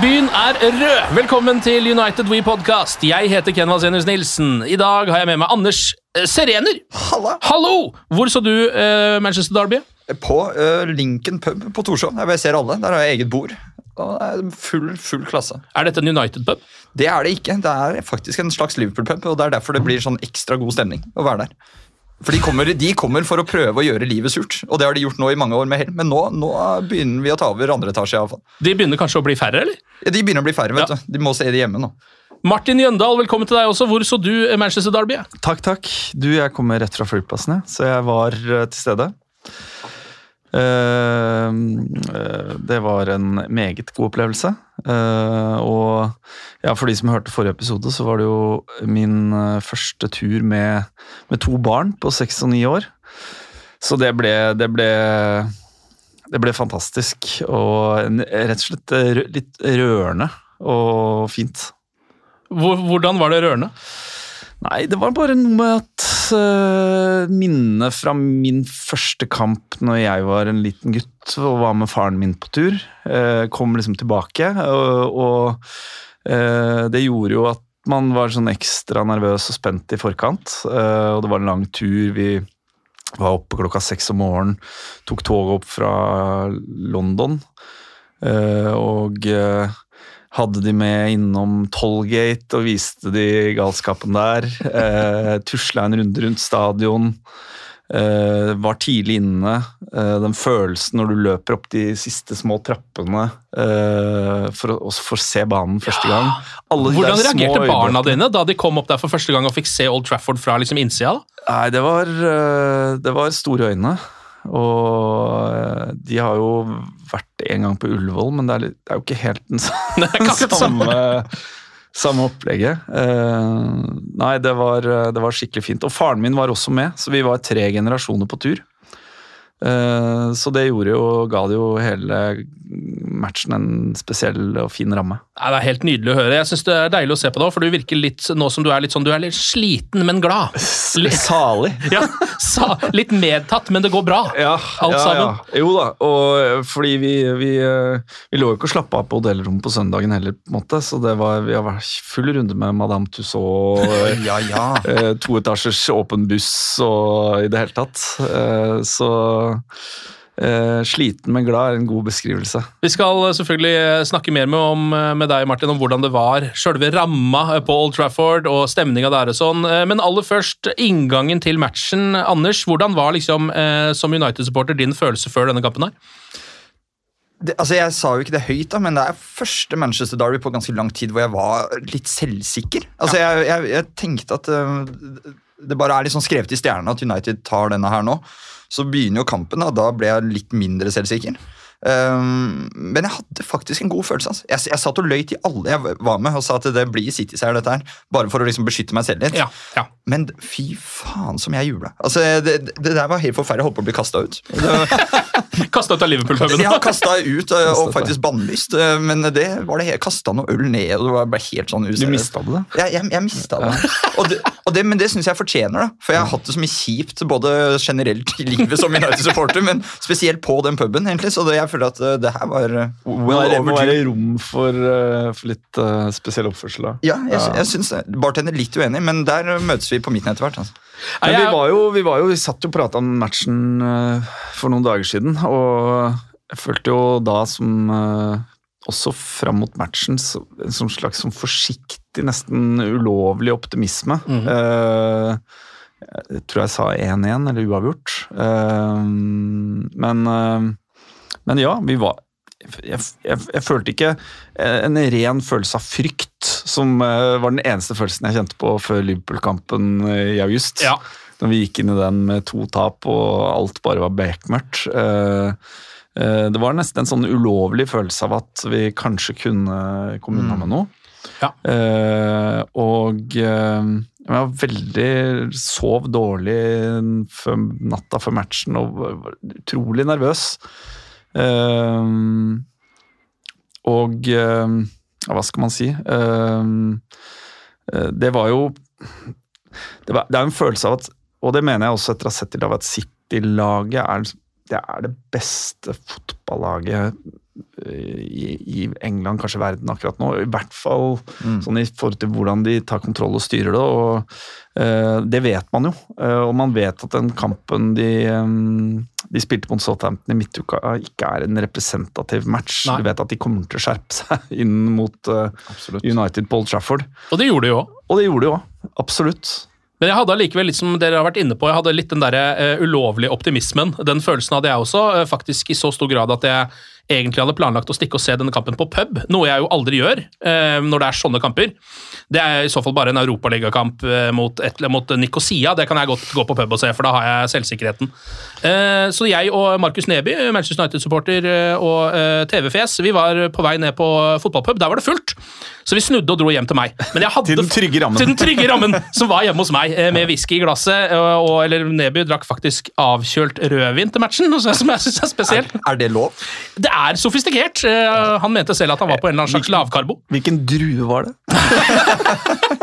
byen er rød! Velkommen til United We Podcast. Jeg heter Ken Vasenius Nilsen. I dag har jeg med meg Anders eh, Serener. Halla! Hallo! Hvor så du eh, Manchester Derby? På uh, Lincoln pub på Torshov. Der jeg ser alle. Der har jeg eget bord. Full, full klasse. Er dette en United-pub? Det er det ikke. Det er faktisk en slags Liverpool-pub, og det er derfor det blir sånn ekstra god stemning å være der. For de kommer, de kommer for å prøve å gjøre livet surt, og det har de gjort nå i mange år med hell. Men nå, nå begynner vi å ta over andre etasje. i alle fall. De begynner kanskje å bli færre, eller? Ja, De begynner å bli færre, vet Ja. du. De må se det hjemme nå. Martin Jøndal, velkommen til deg også. Hvor så du eh, Manchester Derby? Takk, takk. Du, jeg kommer rett fra flyplassen, så jeg var eh, til stede. Eh, eh, det var en meget god opplevelse. Eh, og ja, for de som hørte forrige episode, så var det jo min eh, første tur med, med to barn på seks og ni år. Så det ble, det ble det ble fantastisk og rett og slett litt rørende og fint. Hvordan var det rørende? Nei, det var bare noe med at uh, Minnet fra min første kamp når jeg var en liten gutt og var med faren min på tur, eh, kom liksom tilbake. Og, og eh, det gjorde jo at man var sånn ekstra nervøs og spent i forkant. eh, og det var en lang tur. Vi var oppe klokka seks om morgenen, tok toget opp fra London. eh, og eh, hadde de med innom Tollgate og viste de galskapen der. Eh, Tusla en runde rundt stadion. Eh, var tidlig inne. Eh, den følelsen når du løper opp de siste små trappene eh, for, å, for å se banen første gang. Hvordan reagerte barna dine da de kom opp der for første gang og fikk se Old Trafford fra liksom innsida? Nei, det var, eh, det var store øyne. Og eh, de har jo vært en gang på Ullevål, men det er, litt, det er jo ikke helt den samme, samme. samme, samme opplegget. Uh, nei, det var, det var skikkelig fint. Og faren min var også med, så vi var tre generasjoner på tur. Eh, så det gjorde jo, ga det jo hele matchen en spesiell og fin ramme. Nei, det er helt nydelig å høre. Jeg synes Det er deilig å se på deg, for du virker litt nå som du er litt sånn, du er litt sliten, men glad. Litt, Salig! ja, sa, litt medtatt, men det går bra. Ja, Alt ja, sammen. Ja. Jo da, og eh, fordi vi, vi, eh, vi lå jo ikke og slappa av på hotellrommet på søndagen heller, på en måte, så det var, vi har vært full runde med Madame Tussaud, Ja, ja. toetasjers åpen buss og i det hele tatt. Så eh, sliten, men glad er en god beskrivelse. Vi skal eh, selvfølgelig eh, snakke mer med, om, med deg, Martin, om hvordan det var. Selve ramma på Old Trafford og stemninga der og sånn. Men aller først, inngangen til matchen. Anders, hvordan var liksom, uh, som United-supporter din følelse før denne kampen her? Det, altså Jeg sa jo ikke det høyt, da, men det er første Manchester Derby på ganske lang tid hvor jeg var litt selvsikker. Altså jeg, jeg, jeg tenkte at uh, det bare er sånn skrevet i stjernene at United tar denne her nå. Så begynner jo kampen, og da ble jeg litt mindre selvsikker. Um, men jeg hadde faktisk en god følelse. Altså. Jeg, jeg satt og løy til alle jeg var med og sa at det blir City-seier, dette her. Bare for å liksom beskytte meg selv litt. Ja, ja. Men fy faen som jeg jubla. Altså, det, det der var helt forferdelig. Jeg holdt på å bli kasta ut. Kasta ut av Liverpool-puben. har kasta ut og, og faktisk bannlyst, øh, men det var det jeg kasta noe øl ned, og det var bare helt sånn Du useriøst. mista det? Jeg, jeg, jeg mista det. Og det, og det. Men det syns jeg fortjener, da. For jeg har hatt det så mye kjipt både generelt i livet som United-supporter, men spesielt på den puben. egentlig, Så det, jeg føler at øh, det her var well Det må være rom for, øh, for litt spesiell oppførsel, da. Ja, jeg, jeg syns det. Bartender er litt uenig, men der møtes vi på midten etter hvert. Altså. Men vi var jo, vi, var jo, vi satt jo og prata om matchen for noen dager siden, og jeg følte jo da som også fram mot matchen en sånn slags sånn forsiktig, nesten ulovlig optimisme. Eh, jeg tror jeg sa 1-1 eller uavgjort. Eh, men, eh, men ja, vi var jeg, jeg, jeg følte ikke en ren følelse av frykt, som eh, var den eneste følelsen jeg kjente på før Liverpool-kampen eh, i august. Ja. Når vi gikk inn i den med to tap og alt bare var bekmørkt. Eh, det var nesten en sånn ulovlig følelse av at vi kanskje kunne komme unna med noe. Ja. Og jeg var veldig Sov dårlig før, natta før matchen og var utrolig nervøs. Eh, og eh, hva skal man si? Eh, det var jo det, var, det er en følelse av at Og det mener jeg også etter å ha sett i dag, at City-laget er, det er det beste fotballaget i, i England, kanskje verden akkurat nå. I hvert fall sånn i forhold til hvordan de tar kontroll og styrer det. og uh, Det vet man jo. Uh, og man vet at den kampen de, um, de spilte mot Southampton i midtuka, ikke er en representativ match. Nei. Du vet at de kommer til å skjerpe seg inn mot uh, United Paul Trafford. Og det gjorde de jo. Og det gjorde de òg. Absolutt. Men jeg hadde allikevel litt som dere har vært inne på, jeg hadde litt den der uh, ulovlige optimismen. Den følelsen hadde jeg også, uh, faktisk i så stor grad at jeg egentlig hadde planlagt å stikke og se denne kampen på pub, noe jeg jo aldri gjør eh, når det er sånne kamper. Det er i så fall bare en europaligakamp eh, mot, et- mot Nikosia. det kan jeg godt gå på pub og se, for da har jeg selvsikkerheten. Eh, så jeg og Markus Neby, Manchester United-supporter eh, og eh, TV-fjes, vi var på vei ned på fotballpub, der var det fullt. Så vi snudde og dro hjem til meg. Men jeg hadde Til den trygge rammen. Til den trygge rammen som var hjemme hos meg, eh, med whisky i glasset. Og, eller Neby drakk faktisk avkjølt rødvin til matchen, noe som jeg syns er spesielt. Er det lov? Det er sofistikert. Eh, Han mente selv at han var på en eller annen slags lavkarbo. Hvilken drue var det?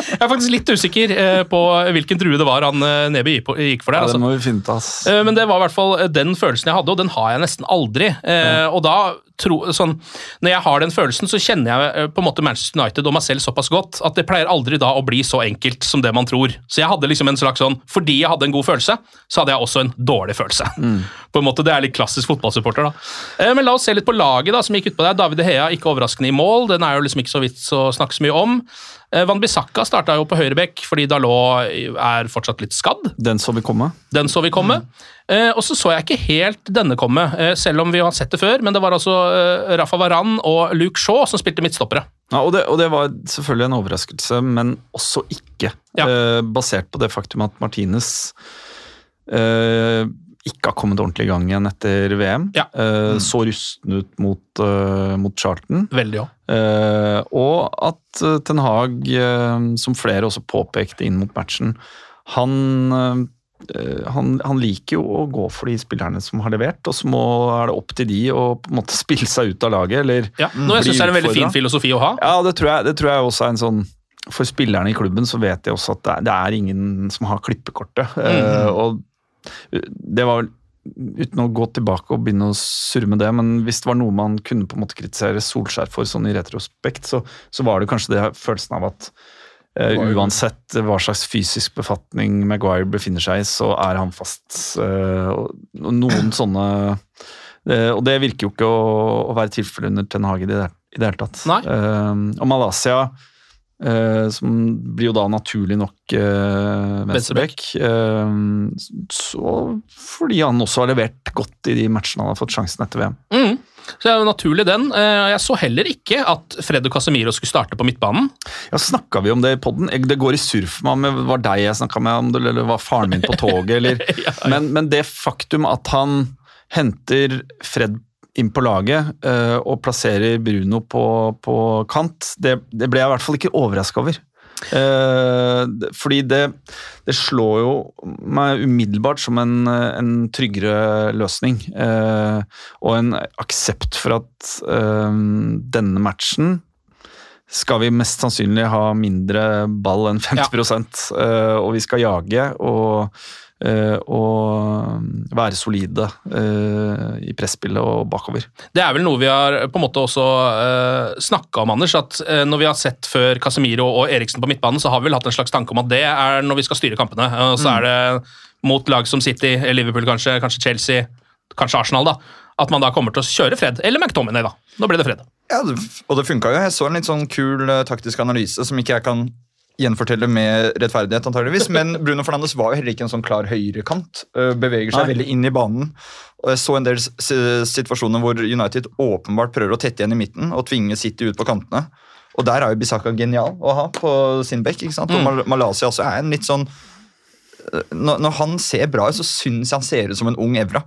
Jeg er faktisk litt usikker eh, på hvilken drue det var han eh, Neby gikk for der. Ja, altså. det må vi finne ass. Men det var i hvert fall den følelsen jeg hadde, og den har jeg nesten aldri. Og da, tro, sånn, Når jeg har den følelsen, så kjenner jeg eh, på en måte Manchester United og meg selv såpass godt at det pleier aldri da å bli så enkelt som det man tror. Så jeg hadde liksom en slags sånn Fordi jeg hadde en god følelse, så hadde jeg også en dårlig følelse. På en måte, Det er litt klassisk fotballsupporter, da. Eh, Men la oss se litt på laget da, som gikk utpå der. David Hea ikke overraskende i mål, den er jo liksom ikke så vits å snakke så mye om. Eh, Van Bissaka starta jo på høyrebekk fordi Dalot er fortsatt litt skadd. Den så vi komme. Den så vi komme. Mm. og så så jeg ikke helt denne komme, eh, selv om vi har sett det før. Men det var altså Rafa Varan og Luke Shaw som spilte midtstoppere. Ja, og, det, og det var selvfølgelig en overraskelse, men også ikke. Ja. Basert på det faktum at Martinez eh, ikke har kommet ordentlig i gang igjen etter VM. Ja. Mm. Så rusten ut mot, eh, mot Charlton. Veldig ja. Eh, og at eh, Ten Hag, eh, som flere også påpekte inn mot matchen, han, eh, han, han liker jo å gå for de spillerne som har levert, og så må, er det opp til de å på en måte spille seg ut av laget, eller Ja, nå, jeg bli Det er en veldig fin filosofi å ha. Ja, det tror, jeg, det tror jeg også er en sånn For spillerne i klubben så vet jeg også at det er, det er ingen som har klippekortet. Eh, og det var vel Uten å gå tilbake og begynne å surre med det, men hvis det var noe man kunne på en måte kritisere Solskjær for sånn i retrospekt, så, så var det kanskje det følelsen av at eh, uansett hva slags fysisk befatning Maguire befinner seg i, så er han fast. eh, og noen sånne eh, Og det virker jo ikke å, å være tilfellet under Ten Hage i det, i det hele tatt. Og Malaysia, eh, som blir jo da naturlig nok uh, venstreback, Uh, så fordi han også har levert godt i de matchene han har fått sjansen etter VM. Mm. Så det er jo naturlig den. Uh, Jeg så heller ikke at Fred og Casemiro skulle starte på midtbanen. Ja, Snakka vi om det i poden? Det går i surf med om det var deg jeg snakka med om det, eller var faren min på toget, eller men, men det faktum at han henter Fred inn på laget uh, og plasserer Bruno på, på kant, det, det ble jeg i hvert fall ikke overraska over. Uh, fordi det, det slår jo meg umiddelbart som en, en tryggere løsning. Uh, og en aksept for at denne matchen skal vi mest sannsynlig ha mindre ball enn 50 eh, og vi skal jage og, og være solide eh, i presspillet og bakover. Det er vel noe vi har på en måte også uh, snakka om, Anders. At eh, når vi har sett før Casemiro og Eriksen på midtbanen, så har vi vel hatt en slags tanke om at det er når vi skal styre kampene. Og så er det mot lag som City, Liverpool kanskje, kanskje Chelsea, kanskje Arsenal, da. At man da kommer til å kjøre Fred. Eller McTominay, da. Nå blir det Fred. Ja, og det funka jo. Jeg så en litt sånn kul eh, taktisk analyse som ikke jeg kan gjenfortelle med rettferdighet, antageligvis. Men Bruno Fernandes var jo heller ikke en sånn klar høyrekant. beveger seg Nei. veldig inn i banen. Og jeg så en del situasjoner hvor United åpenbart prøver å tette igjen i midten og tvinge City ut på kantene. Og der er jo Bisaka genial å ha på sin bekk. ikke sant? Og Mal Malaysia også er en litt sånn når, når han ser bra ut, så syns jeg han ser ut som en ung Evra.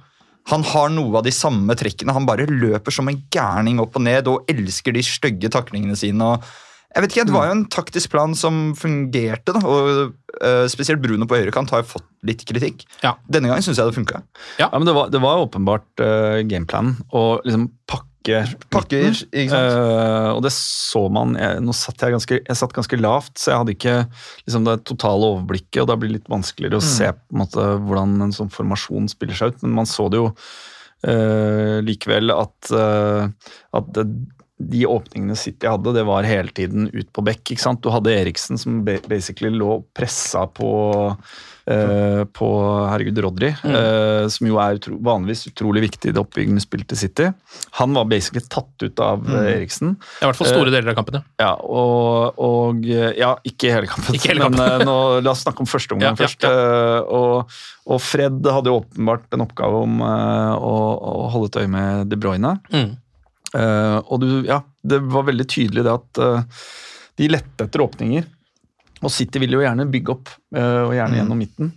Han har noe av de samme trekkene. Han bare løper som en gærning opp og ned og elsker de stygge taklingene sine. og jeg vet ikke, Det var jo en taktisk plan som fungerte. da, og uh, Spesielt Bruno på høyrekant har jo fått litt kritikk. Ja. Denne gangen syns jeg det funka. Ja, men det var, det var åpenbart uh, gameplanen å liksom pakke Pakker, midten. ikke sant? Uh, og det så man jeg, Nå satt jeg ganske jeg satt ganske lavt, så jeg hadde ikke liksom, det totale overblikket, og da blir det litt vanskeligere å se på en måte hvordan en sånn formasjon spiller seg ut. Men man så det jo Uh, likevel at, uh, at det, de åpningene City hadde, det var hele tiden ut på bekk. ikke sant? Du hadde Eriksen som basically lå pressa på, eh, på herregud, Rodri, eh, som jo er utro, vanligvis utrolig viktig i det oppbyggende spillet til City. Han var basically tatt ut av mm. Eriksen. I hvert fall store deler av kampene. Ja, og, og Ja, ikke hele kampen, Ikke hele men eh, nå, la oss snakke om første omgang Ja, ja, først. Eh, og, og Fred hadde jo åpenbart en oppgave om eh, å, å holde et øye med De Bruyne. Mm. Eh, og du, ja, det var veldig tydelig det at eh, de lette etter åpninger. Og City ville jo gjerne bygge opp, eh, og gjerne gjennom midten.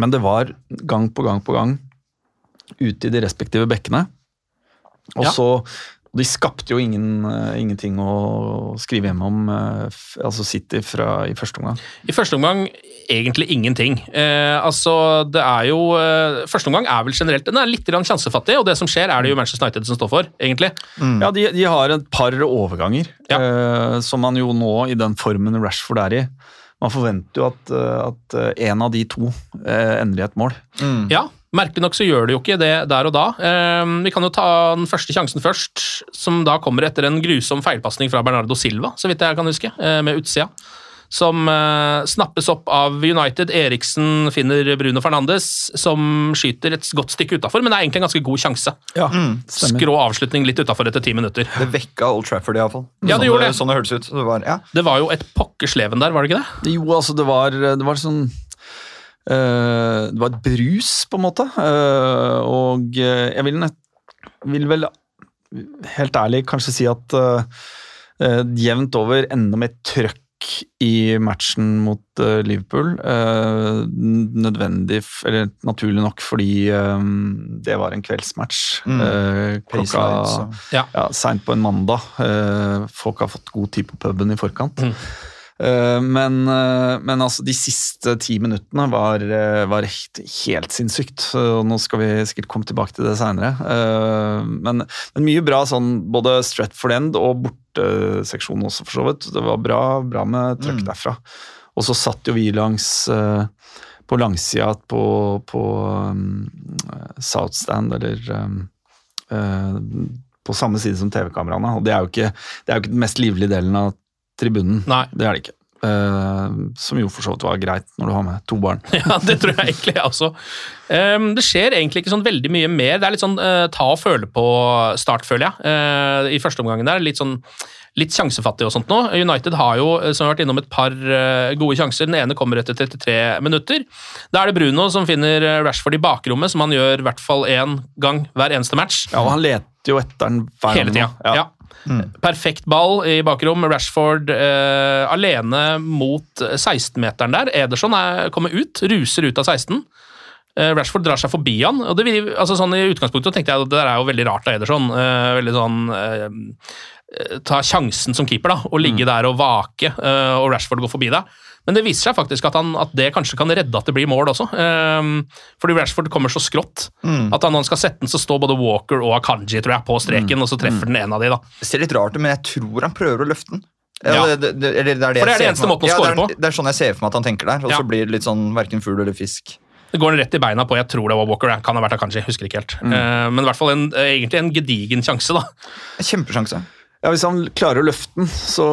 Men det var gang på gang på gang ute i de respektive bekkene. Og Ja. så De skapte jo ingen, uh, ingenting å skrive hjem om, uh, f- altså City fra, i første omgang. I første omgang egentlig ingenting. Uh, altså, det er jo Første omgang er vel generelt Den er litt grann sjansefattig, og det som skjer, er det jo Manchester United som står for, egentlig. Ja, de, de har et par overganger, Ja. eh, som man jo nå, i den formen Rashford er i Man forventer jo at, at en av de to eh, ender i et mål. Ja, Merkelig nok så gjør det jo ikke det der og da. Eh, vi kan jo ta den første sjansen først, som da kommer etter en grusom feilpasning fra Bernardo Silva, så vidt jeg kan huske, eh, med utsida. Som eh, snappes opp av United. Eriksen finner Bruno Fernandes, som skyter et godt stykke utafor, men det er egentlig en ganske god sjanse. Ja, mm, Skrå avslutning litt utafor etter ti minutter. Det vekka Old Trafford iallfall. Ja, det sånn gjorde det. Sånn det hørtes ut. Det var, ja. Det var jo et pokkers leven der, var det ikke det? Jo, altså det var, det var sånn Det var et brus, på en måte. Eh, og eh, jeg vil, vil vel helt ærlig kanskje si at eh, eh, jevnt over enda mer trøkk i matchen mot eh, Liverpool. Eh, nødvendig, eller naturlig nok, fordi eh, det var en kveldsmatch. Mm. Eh, klokka Ja. ja, seint på en mandag. Eh, folk har fått god tid på puben i forkant. Mm. Eh, men, eh, men altså, de siste ti minuttene var, eh, var helt, helt sinnssykt. Og nå skal vi sikkert komme tilbake til det seinere. men, men mye bra sånn både Stretford End og borteseksjonen også, for så vidt. Det var bra, bra med trøkk derfra. Og så satt jo vi langs på langsida på, på um, South Stand, eller um, uh, på samme side som TV-kameraene. Og det er, jo ikke, det er jo ikke den mest livlige delen av tribunen. Nei. Det er det ikke. Uh, som jo for så vidt var greit når du har med to barn. Ja, det tror jeg egentlig jeg også. Um, det skjer egentlig ikke sånn veldig mye mer. Det er litt sånn uh, ta og føle på start, føler jeg. uh, I første omgangen der. Litt sånn litt sjansefattig og sånt nå. United har jo, som har vært innom, et par gode sjanser. Den ene kommer etter 33 minutter. Da er det Bruno som finner Rashford i bakrommet, som han gjør i hvert fall én gang hver eneste match. Ja, og han leter jo etter den hver Hele tida. Ja. Ja. Perfekt ball i bakrom. Rashford eh, alene mot 16-meteren der. Ederson er, kommer ut, ruser ut av 16. Eh, Rashford drar seg forbi han. og det altså sånn I utgangspunktet tenkte jeg at det der er jo veldig rart av Ederson. eh, veldig sånn eh, eh, Ta sjansen som keeper da, og ligge der og vake, eh, og Rashford går forbi deg. Men det viser seg faktisk at, han, at det kanskje kan redde at det blir mål også. Um, fordi Rashford kommer så skrått at han, når han skal sette den, så står både Walker og Akanji tror jeg, på streken, og så treffer den en av de. da. Det ser litt rart ut, men jeg tror han prøver å løfte den. Ja. Det, det, det, det er det For det er det eneste måten å Ja, score på. Det er sånn jeg ser for meg at han tenker der, og Ja. så blir det litt sånn verken fugl eller fisk. Det går rett i beina på jeg tror det var Walker, kan ha vært Akanji, husker ikke helt. Eh, men i hvert fall en, egentlig en gedigen sjanse, da. Kjempesjanse. Ja, Hvis han klarer å løfte den, så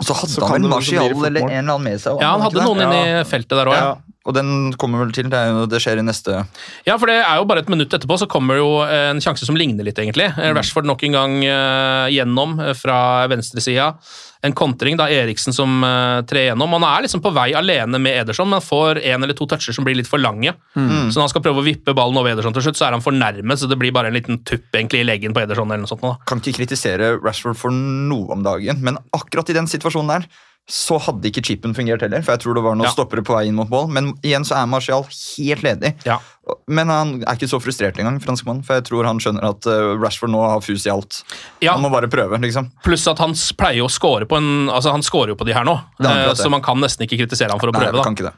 så hadde Så han kan vel blir Martial eller en eller annen med seg. Ja, han hadde noen det? inne i feltet der òg, ja. Ja, og den kommer vel til. Det, er det skjer i neste Ja, for det er jo bare et minutt etterpå så kommer jo en sjanse som ligner litt, egentlig. Mm. Rashford nok en gang eh, gjennom eh, fra venstresida. En kontring, da Eriksen som uh, trer gjennom. Han er liksom på vei alene med Ederson, men får en eller to toucher som blir litt for lange. Så når han skal prøve å vippe ballen over Ederson til slutt, så er han for nærme, så det blir bare en liten tupp egentlig i leggen på Ederson. eller noe sånt. Da. Kan ikke kritisere Rashford for noe om dagen, men akkurat i den situasjonen der så hadde ikke chipen fungert heller, for jeg tror det var noen Ja. stoppere på vei inn mot mål. Men igjen så er Martial helt ledig. Ja. Men han er ikke så frustrert engang, franskmannen. for jeg tror han skjønner at eh, Rashford nå har fus i alt. Ja. Han må bare prøve, liksom. Pluss at han pleier å score på en Altså, han scorer jo på de her nå, eh, så man kan nesten ikke kritisere ham for å Nei, prøve. da. kan ikke det.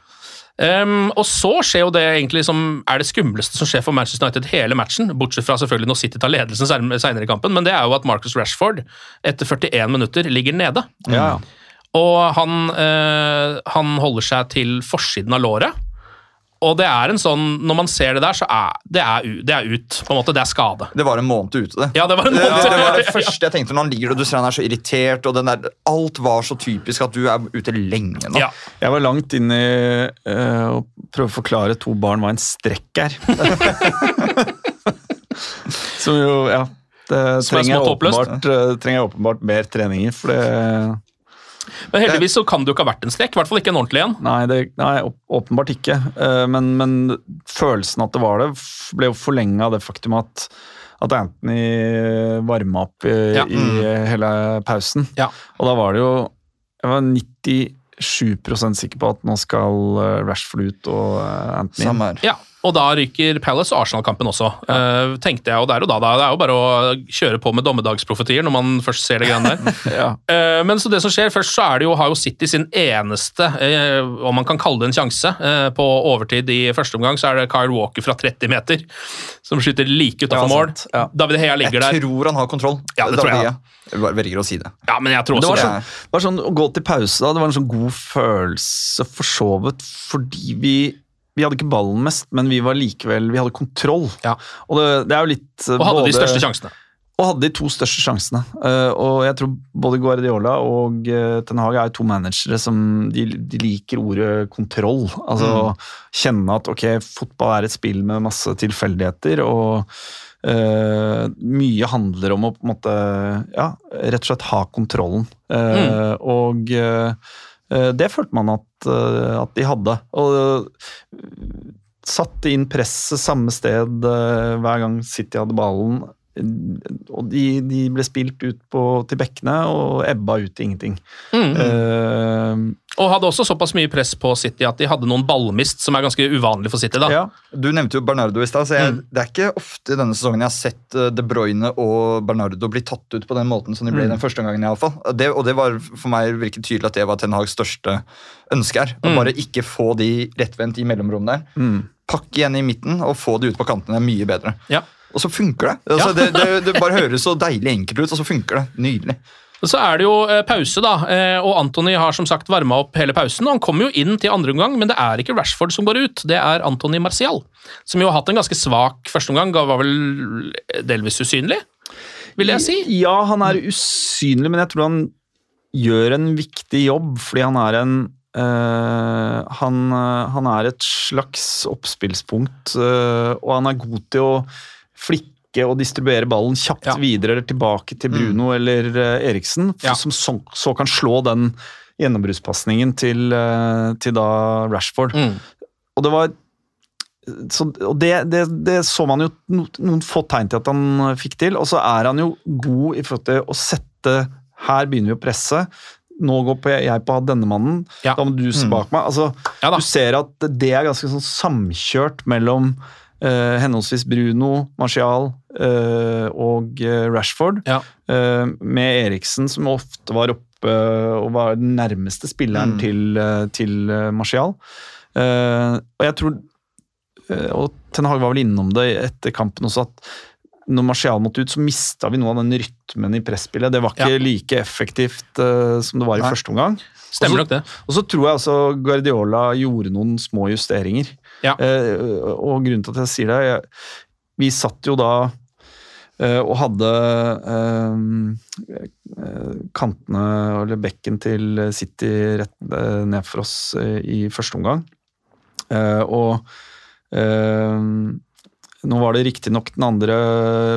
Um, og så skjer jo det egentlig som er det skumleste som skjer for Manchester United hele matchen, bortsett fra selvfølgelig når City tar ledelsen senere i kampen, men det er jo at Marcus Rashford etter 41 minutter ligger nede. Ja, Og han, eh, han holder seg til forsiden av låret. Og det er en sånn, når man ser det der, så er det er, det er ut. på en måte, Det er skade. Det var en måned ute, det. Ja, det var en Det, måte. det var det første jeg tenkte når han ligger der og du ser han er så irritert. og den der, Alt var så typisk at du er ute lenge nå. Ja. Jeg var langt inn i øh, å prøve å forklare to barn hva en strekk er. Som jo, ja Det er trenger jeg, åpenbart, eh, trenger jeg åpenbart mer treninger, for det Men heldigvis så kan det jo ikke ha vært en strekk. I hvert fall ikke en ordentlig en. Nei, det, nei åpenbart ikke. Eh, Men, men følelsen at det var det, ble jo forlenga av det faktum at, at Anthony varma opp i, Ja. i hele pausen. Ja. Og da var det jo Jeg var 97% sikker på at nå skal eh, Rashford ut og eh, Anthony inn. Samme her. Ja, og da ryker Palace og Arsenal-kampen også, eh, tenkte jeg. Og der og da, da, det er jo bare å kjøre på med dommedagsprofetier når man først ser det greiene der. Ja. uh, men så det som skjer, først så er det jo, har jo City sin eneste, uh, om man kan kalle det en sjanse, på overtid i første omgang, så er det Kyle Walker fra 30 meter som skyter like utafor Ja, mål. Ja. David Hea ligger der. Jeg tror han har kontroll. Ja, det tror jeg, Jeg bare velger å si det. Ja, men jeg tror Det også var, det. sånn, det var sånn å gå til pause da, det var en sånn god følelse for så vidt, fordi vi vi hadde ikke ballen mest, men vi var likevel, vi hadde kontroll. Ja. Og det, det er jo litt eh, Og hadde de største sjansene. Og hadde de to største sjansene. Uh, og jeg tror både Guardiola og uh, Ten Hag er jo to managere som de, de liker ordet kontroll. Altså kjenne at ok, fotball er et spill med masse tilfeldigheter, og uh, mye handler om å på en måte ja, rett og slett ha kontrollen. Mm. Og det følte man at, eh, at de hadde. Og eh, satte inn presset samme sted eh, hver gang City hadde ballen. Og de, de ble spilt ut på, til bekkene og ebba ut til ingenting. Mm. Uh, Og hadde også såpass mye press på City at de hadde noen ballmist, som er ganske uvanlig for City. da. ja. Du nevnte jo Bernardo i stad. Mm. Det er ikke ofte i denne sesongen jeg har sett eh, De Bruyne og Bernardo bli tatt ut på den måten som de ble Mm. den første gangen. i alle fall. Det, og det var for meg virket tydelig at det var Ten Hags største ønske her. Å Mm. bare ikke få de rettvendt i mellomrommet der. Mm. Pakke igjen i midten og få de ut på kantene er mye bedre. Ja. Og så funker det. Altså, det, det. Det bare høres så deilig enkelt ut, og så funker det. Nydelig. Så er det jo eh, pause, da, eh, og Anthony har som sagt varma opp hele pausen. og Han kommer jo inn til andre omgang, men det er ikke Rashford som går ut, det er Anthony Martial. Som jo har hatt en ganske svak første omgang, var vel delvis usynlig, vil jeg si. Ja, han er usynlig, men jeg tror han gjør en viktig jobb, fordi han er en Uh, han, han er et slags oppspillspunkt, uh, og han er god til å flikke og distribuere ballen kjapt Ja. videre eller tilbake til Bruno eller eh, Eriksen, Ja. som så, så kan slå den gjennombruddspasningen til, eh, til da Rashford. Mm. Og det var så, og det, det, det så man jo noen få tegn til at han eh, fikk til. Og så er han jo god i forhold til å sette Her begynner vi å presse. nå går på, jeg på denne mannen, Ja. da må du se bak meg. Altså, Ja du ser at det er ganske sånn samkjørt mellom henholdsvis Bruno, Martial eh, og eh, Rashford, Ja. eh, med Eriksen som ofte var oppe og var den nærmeste spilleren Mm. til, eh, til eh, Martial. Eh, og jeg tror eh, Og Ten Hag var vel innom det etter kampen også, at når Martial måtte ut, så mista vi noe av den rytmen i presspillet. Det var ikke Ja. like effektivt uh, som det var i Nei. første omgang. Stemmer nok det. Og så tror jeg også Guardiola gjorde noen små justeringer. Ja. Eh, og grunnen til at jeg sier det jeg, Vi satt jo da eh, og hadde eh, kantene, eller bekken til City rett ned for oss i første omgang. Og nå var det riktignok den andre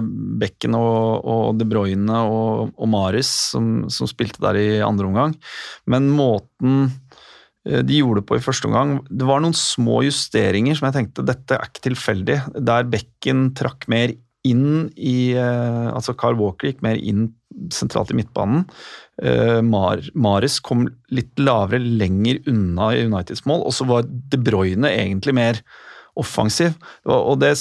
Bekken og, og De Bruyne og, og Maris som, som spilte der i andre omgang, men måten de gjorde på i første omgang Det var noen små justeringer som jeg tenkte dette er ikke tilfeldig. Der Bekken trakk mer inn i eh, Altså Carl Walker gikk mer inn sentralt i midtbanen. Eh, Mar Maris kom litt lavere, lenger unna i Uniteds mål, og så var De Bruyne egentlig mer offensiv. Og det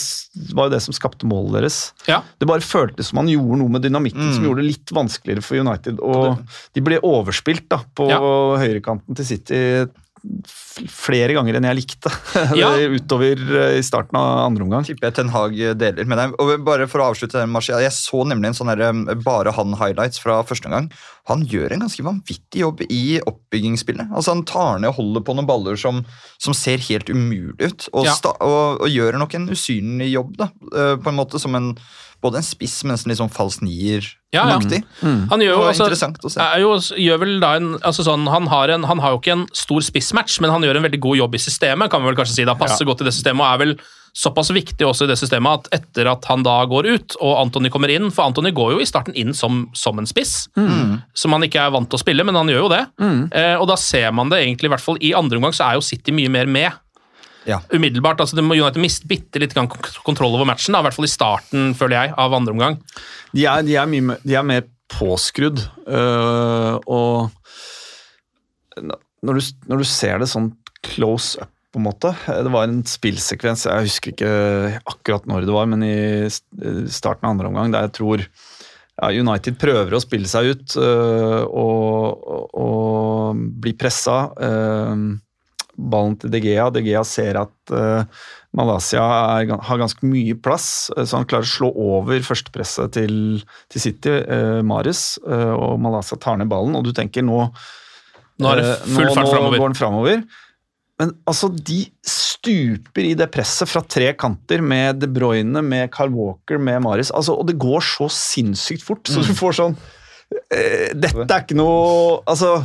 var jo det som skapte målet deres. Ja. Det bare føltes som han gjorde noe med dynamikken Mm. som gjorde det litt vanskeligere for United. Og de ble overspilt da, på Ja. høyrekanten til City flere ganger enn jeg likte. Ja. Utover eh, i starten av andre omgang. tipper jeg Ten Hag deler med deg. Og bare for å avslutte den Martial, Jeg så nemlig en sånn her, bare han-highlights fra første gang. Han gjør en ganske vanvittig jobb i oppbyggingsspillet. Altså Han tar ned og holder på noen baller som, som ser helt umulig ut, og, Ja. sta, og, og gjør nok en usynlig jobb, da. eh, På en måte som en både en spiss, men nesten litt sånn falsk Ja, ja. nier-aktig. Han gjør jo altså, interessant å se. er jo, gjør vel da en, altså sånn, han, har en, han har jo ikke en stor spissmatch, men han gjør en veldig god jobb i systemet. kan vi vel kanskje si da, Passer godt i det systemet og er vel såpass viktig også i det systemet at etter at han da går ut og Antony kommer inn For Antony går jo i starten inn som, som en spiss, som han ikke er vant til å spille, men han gjør jo det. Eh, og da ser man det egentlig, i hvert fall i andre omgang, så er jo City mye mer med. Ja. Umiddelbart. altså United miste bitte litt kontroll over matchen, da, i hvert fall i starten, føler jeg, av andre omgang. De er, de er, mye, de er mer påskrudd, øh, og når du, når du ser det sånn close up, på en måte Det var en spillsekvens, jeg husker ikke akkurat når det var, men i starten av andre omgang, der jeg tror ja, United prøver å spille seg ut øh, og, og, og blir pressa. øh, ballen til De Gea. De Gea ser at øh, Malaysia er, har ganske mye plass, så han klarer å slå over førstepresset til, til City, Mares, og Malaysia tar ned ballen, og du tenker nå Nå er eh, nå, fart nå går den framover. Men altså, de stuper i det presset fra tre kanter med De Bruyne, med Carl Walker, med Maris, altså, og det går så sinnssykt fort, så du får sånn eh, Dette er ikke noe Altså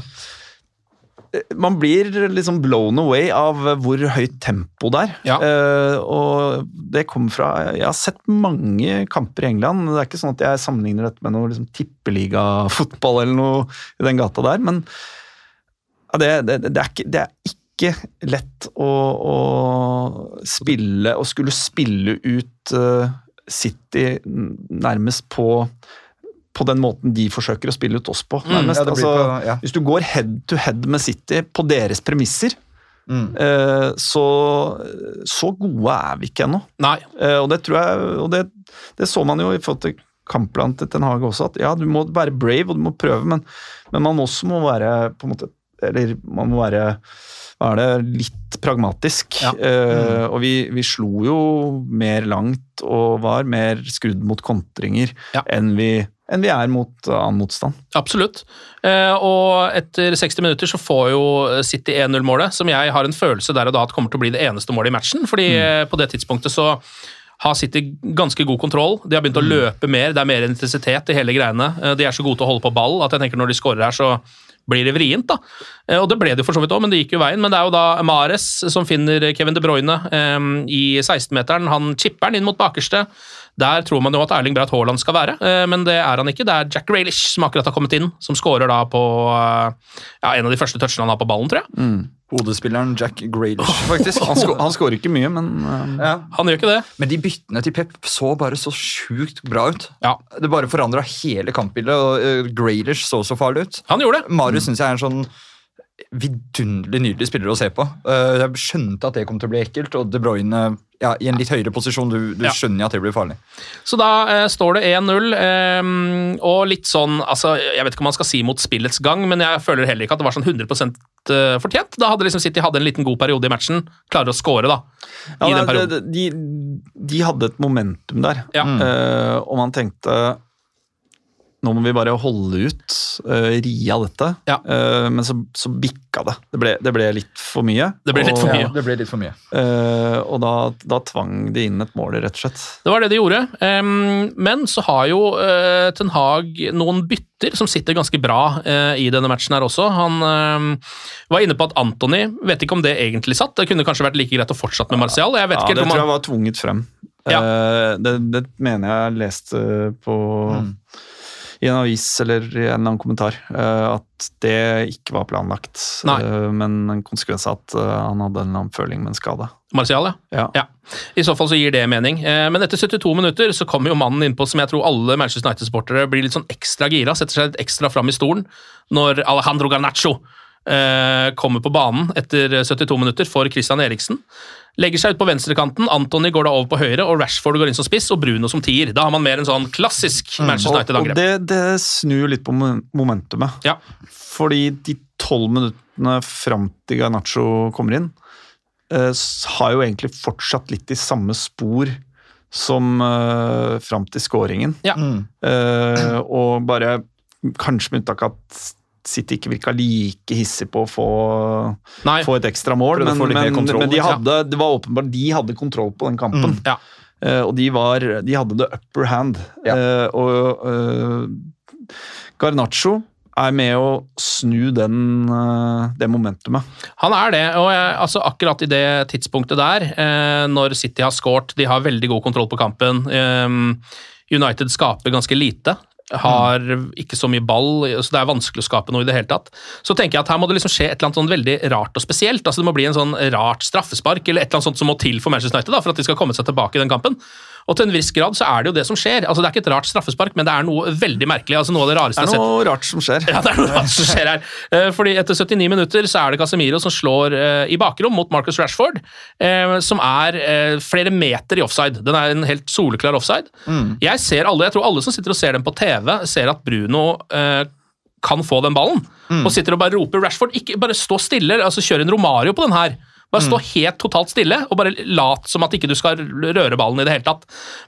man blir liksom blown away av hvor høyt tempo det er. Ja. Eh, og det kommer fra Jeg har sett mange kamper i England. Det er ikke sånn at jeg sammenligner dette med noe liksom, tippeligafotball eller noe i den gata der, men ja, det, det, det, er ikke, det er ikke lett å, å spille og skulle spille ut uh, City nærmest på på den måten de forsøker å spille ut oss på. nærmest. Ja, altså, på- ja. Hvis du går head to head med City på deres premisser, Mm. eh, så, så gode er vi ikke ennå. Eh, og det tror jeg, og det, det så man jo i forhold til kampplanen til Ten Hage også, at ja, du må være brave og du må prøve, men, men man også må være på en måte Eller man må være hva er det, litt pragmatisk. Ja. Eh, og vi, vi slo jo mer langt og var mer skrudd mot kontringer Ja. enn, vi, enn vi er mot annen motstand. Absolutt. Eh, og etter 60 minutter så får jo City 1-0-målet, som jeg har en følelse der og da at kommer til å bli det eneste målet i matchen. fordi mm. på det tidspunktet så har City ganske god kontroll. De har begynt å løpe mer, det er mer intensitet i hele greiene. Eh, De er så gode til å holde på ball at jeg tenker når de skårer her, så blir det vrient. da. Eh, Og det ble det jo for så vidt òg, men det gikk jo veien. Men det er jo da Mares som finner Kevin De Bruyne um, i 16-meteren. Han chipper den inn mot bakerste. Der tror man jo at Erling Braut Haaland skal være, eh, men det er han ikke. Det er Jack Grealish som akkurat har kommet inn, som skårer da på eh, ja, en av de første touchene han har på ballen, tror jeg. Hodespilleren Jack Grealish, faktisk. Han, sko han skårer ikke mye, men uh, Ja. Han gjør ikke det. Men de byttene til Pep så bare så sjukt bra ut. Ja, Det bare forandra hele kampbildet, og uh, Grealish så så farlig ut. han gjorde det. Marius syns jeg er en sånn vidunderlig nydelig spiller å se på. Eh, jeg skjønte at det kom til å bli ekkelt, og De Bruyne ja, i en litt høyere posisjon. Du, du Ja. skjønner at det blir farlig. Så da eh, står det 1-0, eh, og litt sånn altså, Jeg vet ikke om man skal si mot spillets gang, men jeg føler heller ikke at det var sånn 100 eh, fortjent. Da hadde liksom City hadde en liten god periode i matchen. Klarer å score, da. Ja, I den perioden. De, de, de hadde et momentum der, Ja. Eh, og man tenkte nå må vi bare holde ut, uh, ri av dette. Ja. Uh, men så, så bikka det. Det ble, det ble litt for mye. Det ble litt for og, mye. Det ble litt for mye. Uh, og da, da tvang de inn et mål, rett og slett. Det var det de gjorde. Um, men så har jo uh, Ten Hag noen bytter som sitter ganske bra eh, i denne matchen her også. Han em, var inne på at Anthony Vet ikke om det egentlig satt. Det kunne kanskje vært like greit å fortsette med Martial. Jeg vet Ja, ikke det tror jeg var tvunget frem. Ja. Eh, det, det mener jeg leste på i en avis eller i en annen kommentar eh, at det ikke var planlagt. Nei. Eh, men en konsekvens av at eh, han hadde en eller annen føling med en skade. Martial, ja. Ja. I så fall så gir det mening. Men etter 72 minutter så kommer jo mannen innpå som jeg tror alle Manchester United-sportere blir litt sånn ekstra gira, setter seg litt ekstra fram i stolen når Alejandro Garnaccio kommer på banen etter 72 minutter for Christian Eriksen. Legger seg ut på venstrekanten, Antony går da over på høyre, og Rashford går inn som spiss, og Bruno som tier. Da har man mer en sånn klassisk Manchester Og, og United-angrep. det, det snur litt på momentumet. Ja. Fordi de tolv minuttene fram til Garnaccio kommer inn, eh, har jo egentlig fortsatt litt i samme spor som eh, fram til scoringen. Ja. Eh, og bare kanskje med unntak av at City ikke virka like hissig på å få, få et ekstra mål, men, men, kontroll, men de ja. hadde, det var åpenbart de hadde kontroll på den kampen. ja. uh, og de, var, de hadde the upper hand. Ja. Uh, og uh, Garnaccio er med å snu den, det momentumet. Han er det, og jeg, altså akkurat i det tidspunktet der, når City har scoret, de har veldig god kontroll på kampen. United skaper ganske lite. Har ikke så mye ball, så det er vanskelig å skape noe i det hele tatt. Så tenker jeg at her må det liksom skje et eller annet sånn veldig rart og spesielt. altså Det må bli en sånn rart straffespark eller et eller annet sånt som må til for Manchester United da, for at de skal komme seg tilbake i den kampen. Og til en viss grad så er det jo det som skjer. altså Det er ikke et rart straffespark, men det er noe veldig merkelig. altså Noe av det rareste Det jeg er har sett. noe rart som skjer. Ja, det er noe rart som skjer her. Eh, Fordi etter 79 minutter så er det Casemiro som slår eh, i bakrom mot Marcus Rashford, eh, som er flere meter i offside. Den er en helt soleklar offside. Jeg ser alle, jeg tror alle som sitter og ser den på TV, ser at Bruno kan få den ballen, og sitter og bare roper Rashford, ikke bare stå stille, altså kjør en Romario på den her. Bare stå helt totalt stille og bare lat som at ikke du skal røre ballen i det hele tatt.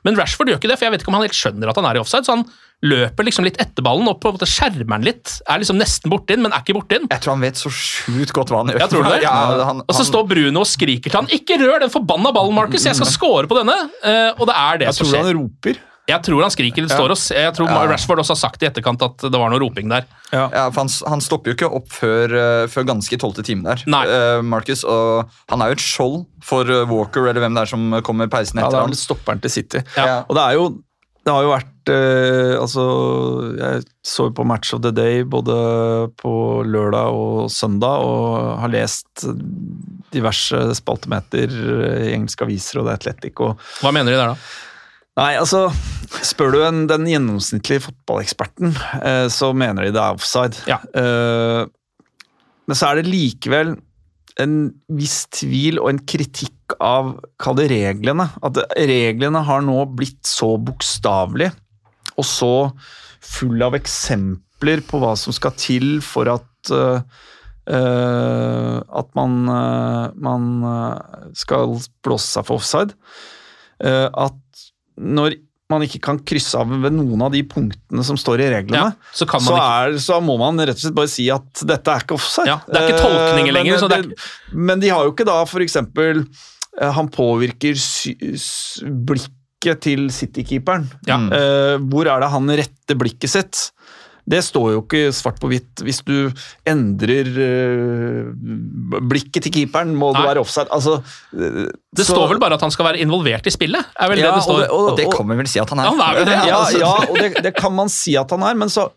Men Rashford gjør ikke det, for jeg vet ikke om han helt skjønner at han er i offside, så han løper liksom litt etter ballen og på en måte skjermer den litt. Er liksom nesten borti den, men er ikke borti den. Jeg tror han vet så sjukt godt hva han gjør. Jeg tror det. Ja, han, Og så han- står Bruno og skriker til han 'ikke rør den forbanna ballen, Marcus, jeg skal score på denne'. Eh, og det er det Jeg som tror han roper. Jeg tror han skriker eller står oss. Jeg tror Rashford også har sagt i etterkant at det var noe roping der. Ja, for han, han stopper jo ikke opp før, eh, før ganske i tolvte time der, Nei. Uh, Marcus. Og han er jo et skjold for eh, Walker eller hvem det er som kommer peisende Ja, det etter er ham. vel stopperen til City. Ja. Og det er jo det har jo vært eh, Altså, jeg så jo på Match of the Day både på lørdag og søndag, og har lest diverse spaltemeter i engelske aviser og The Atletic og Hva mener de der, da? Nei, altså Spør du en, den gjennomsnittlige fotballeksperten, eh, så mener de det er offside. Ja. Eh, men så er det likevel en viss tvil og en kritikk av Kall det reglene. At reglene har nå blitt så bokstavelig og så full av eksempler på hva som skal til for at Uh, at man, uh, man skal blåse seg for offside. Uh, at når man ikke kan krysse av ved noen av de punktene som står i reglene, Ja, så kan man så, er, så må man rett og slett bare si at dette er ikke offside. Ja, det er ikke tolkninger Eh, lenger, Men, så det er men de har jo ikke da eksempel eh, Han påvirker blikket til City-keeperen. Ja. Eh, hvor er det han retter blikket sitt? Det står jo ikke svart på hvitt. Hvis du endrer øh, blikket til keeperen, må Nei. det være offside. Altså, øh, Det så- står vel bare at han skal være involvert i spillet? er vel Ja, det det står. og det- og- Og det kan vi vel si at han er. Han er det, ja, ja, og det, det kan man si at han er, men så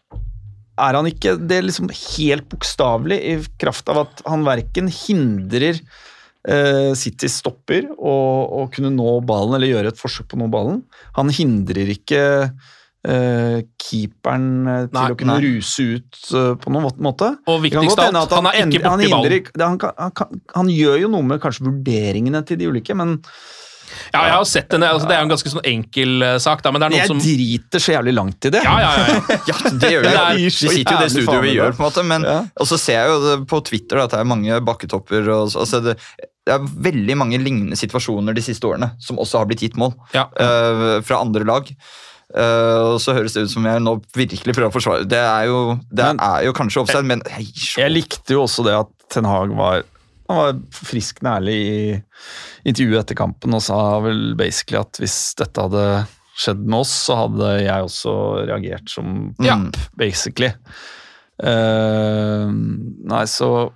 er han ikke det er liksom helt bokstavelig i kraft av at han verken hindrer eh, Citys stopper å kunne nå ballen eller gjøre et forsøk på å nå ballen. Han hindrer ikke eh, keeperen eh, til Nei, å kunne nei. ruse ut uh, på noen måte. Og viktigst av alt, han er ikke borti ballen. Han, han, han gjør jo noe med kanskje vurderingene til de ulike, men Ja, jeg har sett den, altså, Det er jo en ganske sånn enkel sak, da, men det er noen jeg som driter så jævlig langt i det. Ja, ja, ja. ja. Det gjør vi. Er- Vi sitter jo i det studioet vi gjør, på en måte. Men, Ja. Og så ser jeg jo på Twitter da, at det er mange bakketopper. Og, altså det, det er veldig mange lignende situasjoner de siste årene som også har blitt gitt mål Ja. eh, fra andre lag. Eh, og så høres det ut som jeg nå virkelig prøver å forsvare. Det er jo, det Men- er jo kanskje offside, men hei, Jeg likte jo også det at Ten Hag var var friskende ærlig i intervjuet etter kampen og sa vel basically at hvis dette hadde skjedd med oss, så hadde jeg også reagert som Ja. Basically. Uh, nei, så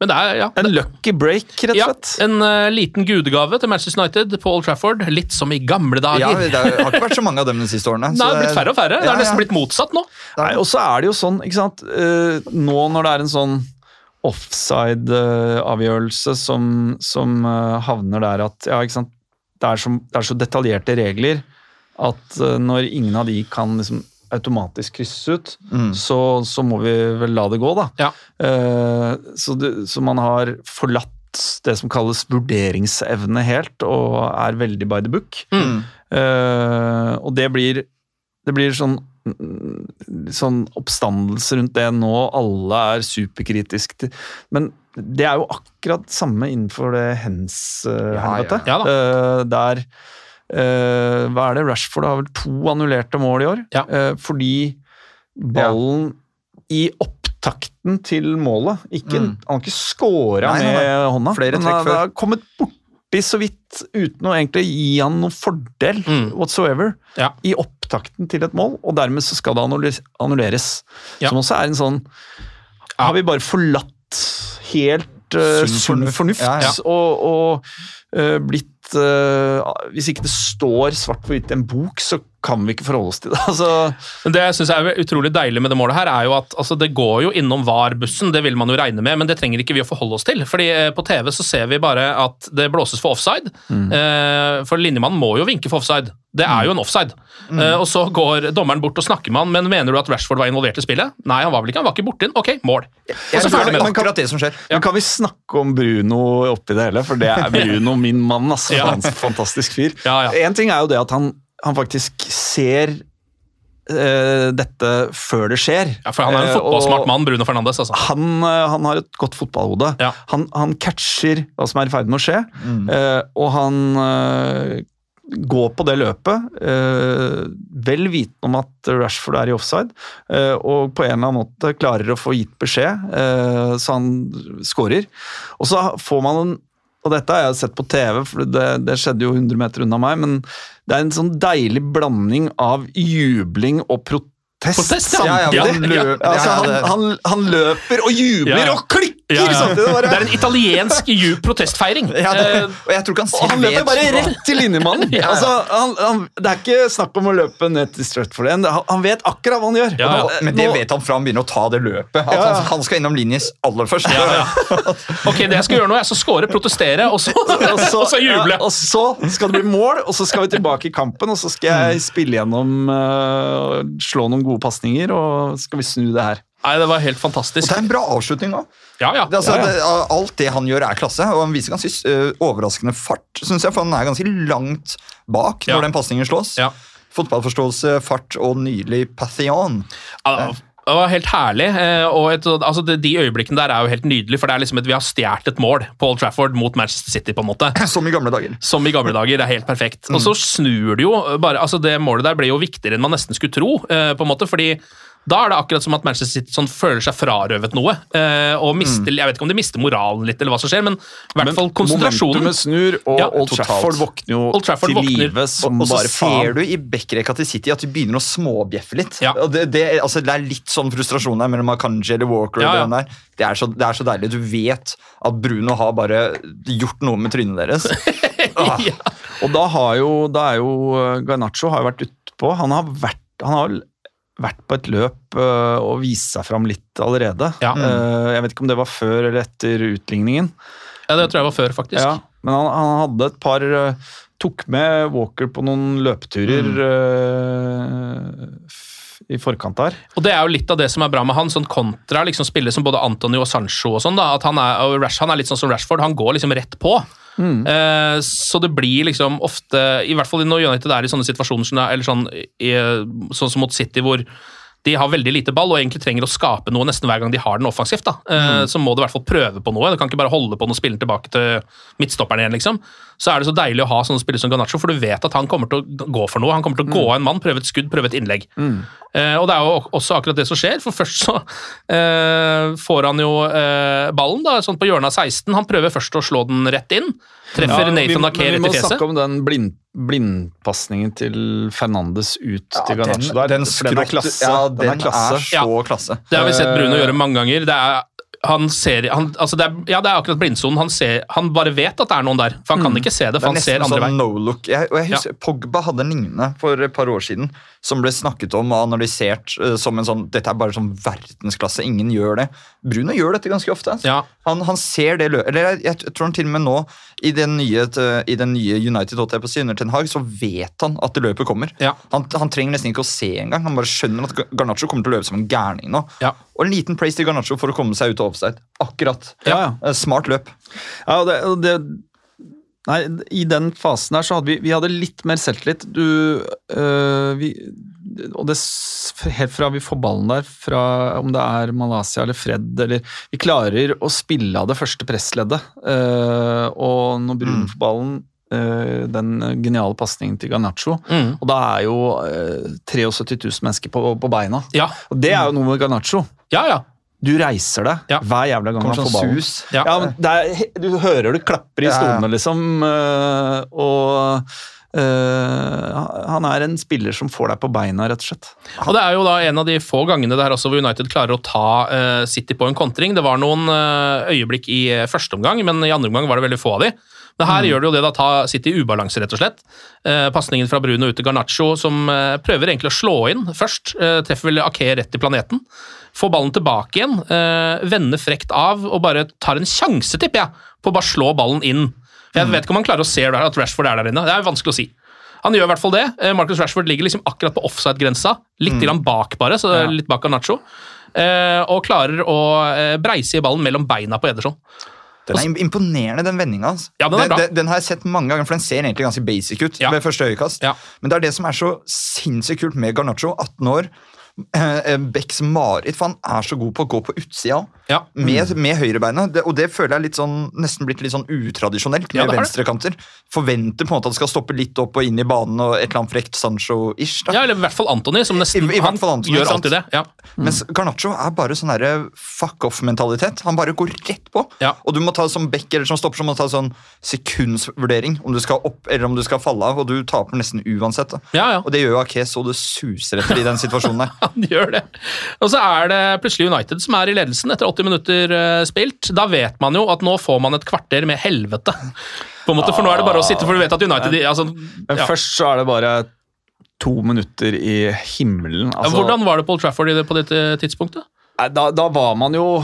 Men det er, ja. En lucky break, rett og ja slett. en uh, liten gudegave til Manchester United på Old Trafford. Litt som i gamle dager. ja, det har ikke vært så mange av dem de siste årene. Nei, det er har blitt færre og færre. Det er har nesten ja. blitt motsatt nå. Nei, og så er det jo sånn, ikke sant uh, Nå når det er en sånn offside-avgjørelse som, som uh, havner der at ja, ikke sant? Det, er så, det er så detaljerte regler at eh, når ingen av de kan liksom automatisk krysses ut, Mm. så, så må vi vel la det gå, da. Ja. Eh, så, det, så man har forlatt det som kalles vurderingsevne helt, og er veldig by the book. Mm. Eh, og det blir, det blir sånn, sånn oppstandelse rundt det nå, alle er superkritiske til Men det er jo akkurat samme innenfor det hens-helvete. Ja, ja. Eh, der Hva er det? Rashford har vel to annullerte mål i år. Ja. Eh, fordi ballen i opptakten til målet ikke, Mm. Han har ikke scora med hånda. Flere men han har kommet borti så vidt uten å egentlig gi han noen fordel Mm. whatsoever Ja. i opptakten til et mål, og dermed så skal det annulleres. Ja. Som også er en sånn Har vi bare forlatt helt uh, Sunn fornuft. og, og uh, blitt eh, Hvis ikke det står svart på hvitt i en bok, så kan vi ikke forholde oss til det. Altså, Men Det jeg synes er utrolig deilig med det målet her, er jo at altså, det går jo innom VAR-bussen, det vil man jo regne med, men det trenger ikke vi å forholde oss til. fordi eh, På TV så ser vi bare at det blåses for offside, Mm. for linjemannen må jo vinke for offside. Det er jo en offside. Mm. og Så går dommeren bort og snakker med han, men mener du at Rashford var involvert i spillet? Nei, han var vel ikke, han var ikke borti den. Ok, mål. Og så ferdig med det. akkurat det som skjer. Men kan vi snakke om Bruno oppi det hele? For det er Bruno min mann. Altså, Ja. Han er en fantastisk fyr. Ja, ja. En ting er jo det at han, han faktisk ser uh, dette før det skjer. Ja, For han er en Eh, fotballsmart mann, Bruno Fernandes. altså. Han, eh, han har et godt fotballhode. Ja. Han, han catcher hva som er i ferd med å skje, Mm. eh, og han går på det løpet, eh, vel vitende om at Rashford er i offside, eh, og på en eller annen måte klarer å få gitt beskjed, eh, så han skårer. Og så får man en og dette har jeg sett på TV, for det, det skjedde jo 100 meter unna meg, men det er en sånn deilig blanding av jubling og protest. Protest, ja. Ja, løp- altså, han, han, han løper og jubler og klikker Ja, ja. samtidig! Det, Det er en italiensk protestfeiring. Ja, det, Eh, og jeg tror ikke han og han løper bare rett til linjemannen! Ja, ja. Altså, han, han, det er ikke snakk om å løpe ned til Stratford igjen. Han, vet akkurat hva han gjør. Ja, ja. Nå- Men det nå- vet han fra han begynner å ta det løpet. At Ja, ja. han, han skal innom linjes aller først. Ja, ja. Ok, det jeg skal gjøre nå, er å score, protestere, og så, og så juble. Ja, og så skal det bli mål, og så skal vi tilbake i kampen, og så skal Mm. jeg spille gjennom uh, Slå noen gode pasninger, og skal vi snu det her. Nei, det var helt fantastisk. Og det er en bra avslutning òg. Ja, ja. Altså, Ja, ja. alt det han gjør, er klasse, og han viser ganske uh, overraskende fart. Synes jeg, For han er ganske langt bak Ja. når den pasningen slås. Ja. Fotballforståelse, fart og nydelig pathion. Ja, Det var helt herlig. eh, og et, altså de, øyeblikkene der er jo helt nydelige, for det er liksom et, vi har stjålet et mål på Old Trafford mot Manchester City. på en måte. Som i gamle dager. Som i gamle dager. Det er helt perfekt. Og så snur det jo bare altså Det målet der ble jo viktigere enn man nesten skulle tro. eh, på en måte, fordi Da er det akkurat som at Manchester City sånn føler seg frarøvet noe. eh, og mister, Jeg vet ikke om de mister moralen litt, eller hva som skjer, men i hvert fall konsentrasjonen. Momentumet snur, og Ja, Old. Trafford våkner jo Old Trafford til live som Og så bare ser du i backrekka til City at de begynner å småbjeffe litt. Ja. Og det, det, altså, det er litt sånn frustrasjon der mellom Akanji eller Walker. Ja, og den der. Det, er så, det er så deilig. Du vet at Bruno har bare gjort noe med trynet deres. Ah. Ja. Og da har jo, da er jo Garnaccio har jo vært utpå. Han har vært, han har vært på et løp uh, og vist seg fram litt allerede. Ja. Uh, jeg vet ikke om det var før eller etter utligningen. Ja, det tror jeg var før, faktisk. Ja, men han, han hadde et par uh, Tok med Walker på noen løpeturer uh, i forkant der. Og det er jo litt av det som er bra med han, sånn kontra liksom spiller som både Antonio og Sancho og sånn, da, at han er, og Rash, han er litt sånn som Rashford, han går liksom rett på. Eh, så det blir liksom ofte, i hvert fall når United er i sånne situasjoner, som det er- eller sånn, i, sånn som mot City, hvor de har veldig lite ball og egentlig trenger å skape noe nesten hver gang de har den offensivt. da. Mm. Så må du i hvert fall prøve på noe. Du kan ikke bare holde på den og spille tilbake til midtstopperen igjen. liksom. Så er det så deilig å ha sånne spillere som Garnaccio, for du vet at han kommer til å gå for noe. Han kommer til å gå av en mann, prøve et skudd, prøve et innlegg. Eh, og det er jo også akkurat det som skjer, for først så eh, får han jo eh, ballen da, sånn på hjørnet av 16. Han prøver først å slå den rett inn. Treffer Ja, vi, Nathan men Ake rett må i fjeset. snakke om den blind, blindpasningen til Fernandes ut til den, Garnaccio der. den, den er klasse. Ja, den den er klasse. er så klasse. Det har vi sett Bruno Eh, gjøre mange ganger. Det er, han ser, han, altså det er, ja, det er akkurat blindsonen. Han, ser- han bare vet at det er noen der, for han kan ikke se det. For det han ser andre sånn vei. no. Jeg, jeg husker, Pogba hadde en lignende for et par år siden, som ble snakket om og analysert eh, som en sånn Dette er bare sånn verdensklasse, ingen gjør det. Bruno gjør dette ganske ofte. Ja. Han, han ser det løpet Eller jeg, jeg tror han til og med nå, i den nye, i den nye United holdt på å under Ten Hag, så vet han at det løpet kommer. Ja. Han, han trenger nesten ikke å se engang. Han bare skjønner at Garnaccio kommer til å løpe som en gærning nå. Ja. Og en liten praise til Garnaccio for å komme seg ut av offside. Akkurat. Ja, ja. Eh, Smart løp. Ja, og det, og det Nei, i den fasen der så hadde vi, vi hadde litt mer selvtillit. Du øh, vi, Og det helt fra vi får ballen der, fra om det er Malaysia eller Fred eller Vi klarer å spille av det første pressleddet. øh, og når Brun får ballen øh, den geniale pasningen til Garnaccio. Mm. Og da er jo øh, 73 000 mennesker på, på beina. Ja. Og det er jo noe med Garnaccio. ja, ja. Du reiser deg Ja. hver jævla gang Kommer han får sånn ballen. sus. Ja. Ja, men det er, Du hører det klapper i stolene, liksom. øh, Og øh, han er en spiller som får deg på beina, rett og slett. Og Det er jo da en av de få gangene det her også hvor United klarer å ta uh, City på en kontring. Det var noen uh, øyeblikk i første omgang, men i andre omgang var det veldig få av de. Men her gjør det jo det da, ta City i ubalanse, rett og slett. Eh, Pasningen fra Bruno ut til Garnaccio, som eh, prøver egentlig å slå inn først. Eh, treffer vel Ake rett i planeten. Får ballen tilbake igjen, eh, vender frekt av og bare tar en sjanse, tipper jeg, på å bare slå ballen inn. Jeg vet ikke om han klarer å se at Rashford er der inne. Det er vanskelig å si. Han gjør i hvert fall det. Eh, Marcus Rashford ligger liksom akkurat på offside-grensa. Litt grann bak, bare, så Ja. litt bak Garnaccio. Eh, og klarer å eh, breise i ballen mellom beina på Ederson. Den er im- imponerende, den vendinga. Altså. Ja, den den, den har jeg sett mange ganger, for den ser egentlig ganske basic ut. Ja. ved første øyekast. Ja. Men det er det som er så sinnssykt kult med Garnaccio. 18 år. eh, Becks mareritt, for han er så god på å gå på utsida òg. Ja. Med, med høyrebeinet. Det, og det føler jeg litt sånn, nesten blitt litt sånn utradisjonelt med ja, venstrekanter. Forventer på en måte at det skal stoppe litt opp og inn i banen og et eller annet frekt Sancho-ish. Ja, eller i hvert fall Antony, som nesten I- i han Antony, gjør alltid det. Ja. Mens Garnaccio er bare sånn derre fuck off-mentalitet. Han bare går rett på. Ja. Og du må ta som back eller som stopper, så må du ta sånn sekundsvurdering om du skal opp eller om du skal falle av, og du taper nesten uansett. ja. Og det gjør jo Ake så det suser etter i den situasjonen der. Han gjør det. Og så er det plutselig United som er i ledelsen etter 80 minutter eh, spilt. Da vet man jo at nå får man et kvarter med helvete. På en måte, For nå er det bare å sitte, for du vet at United altså, Men først så er det bare to minutter i himmelen. Altså, Hvordan var det på Old Trafford i det- på dette tidspunktet? Da, da var man jo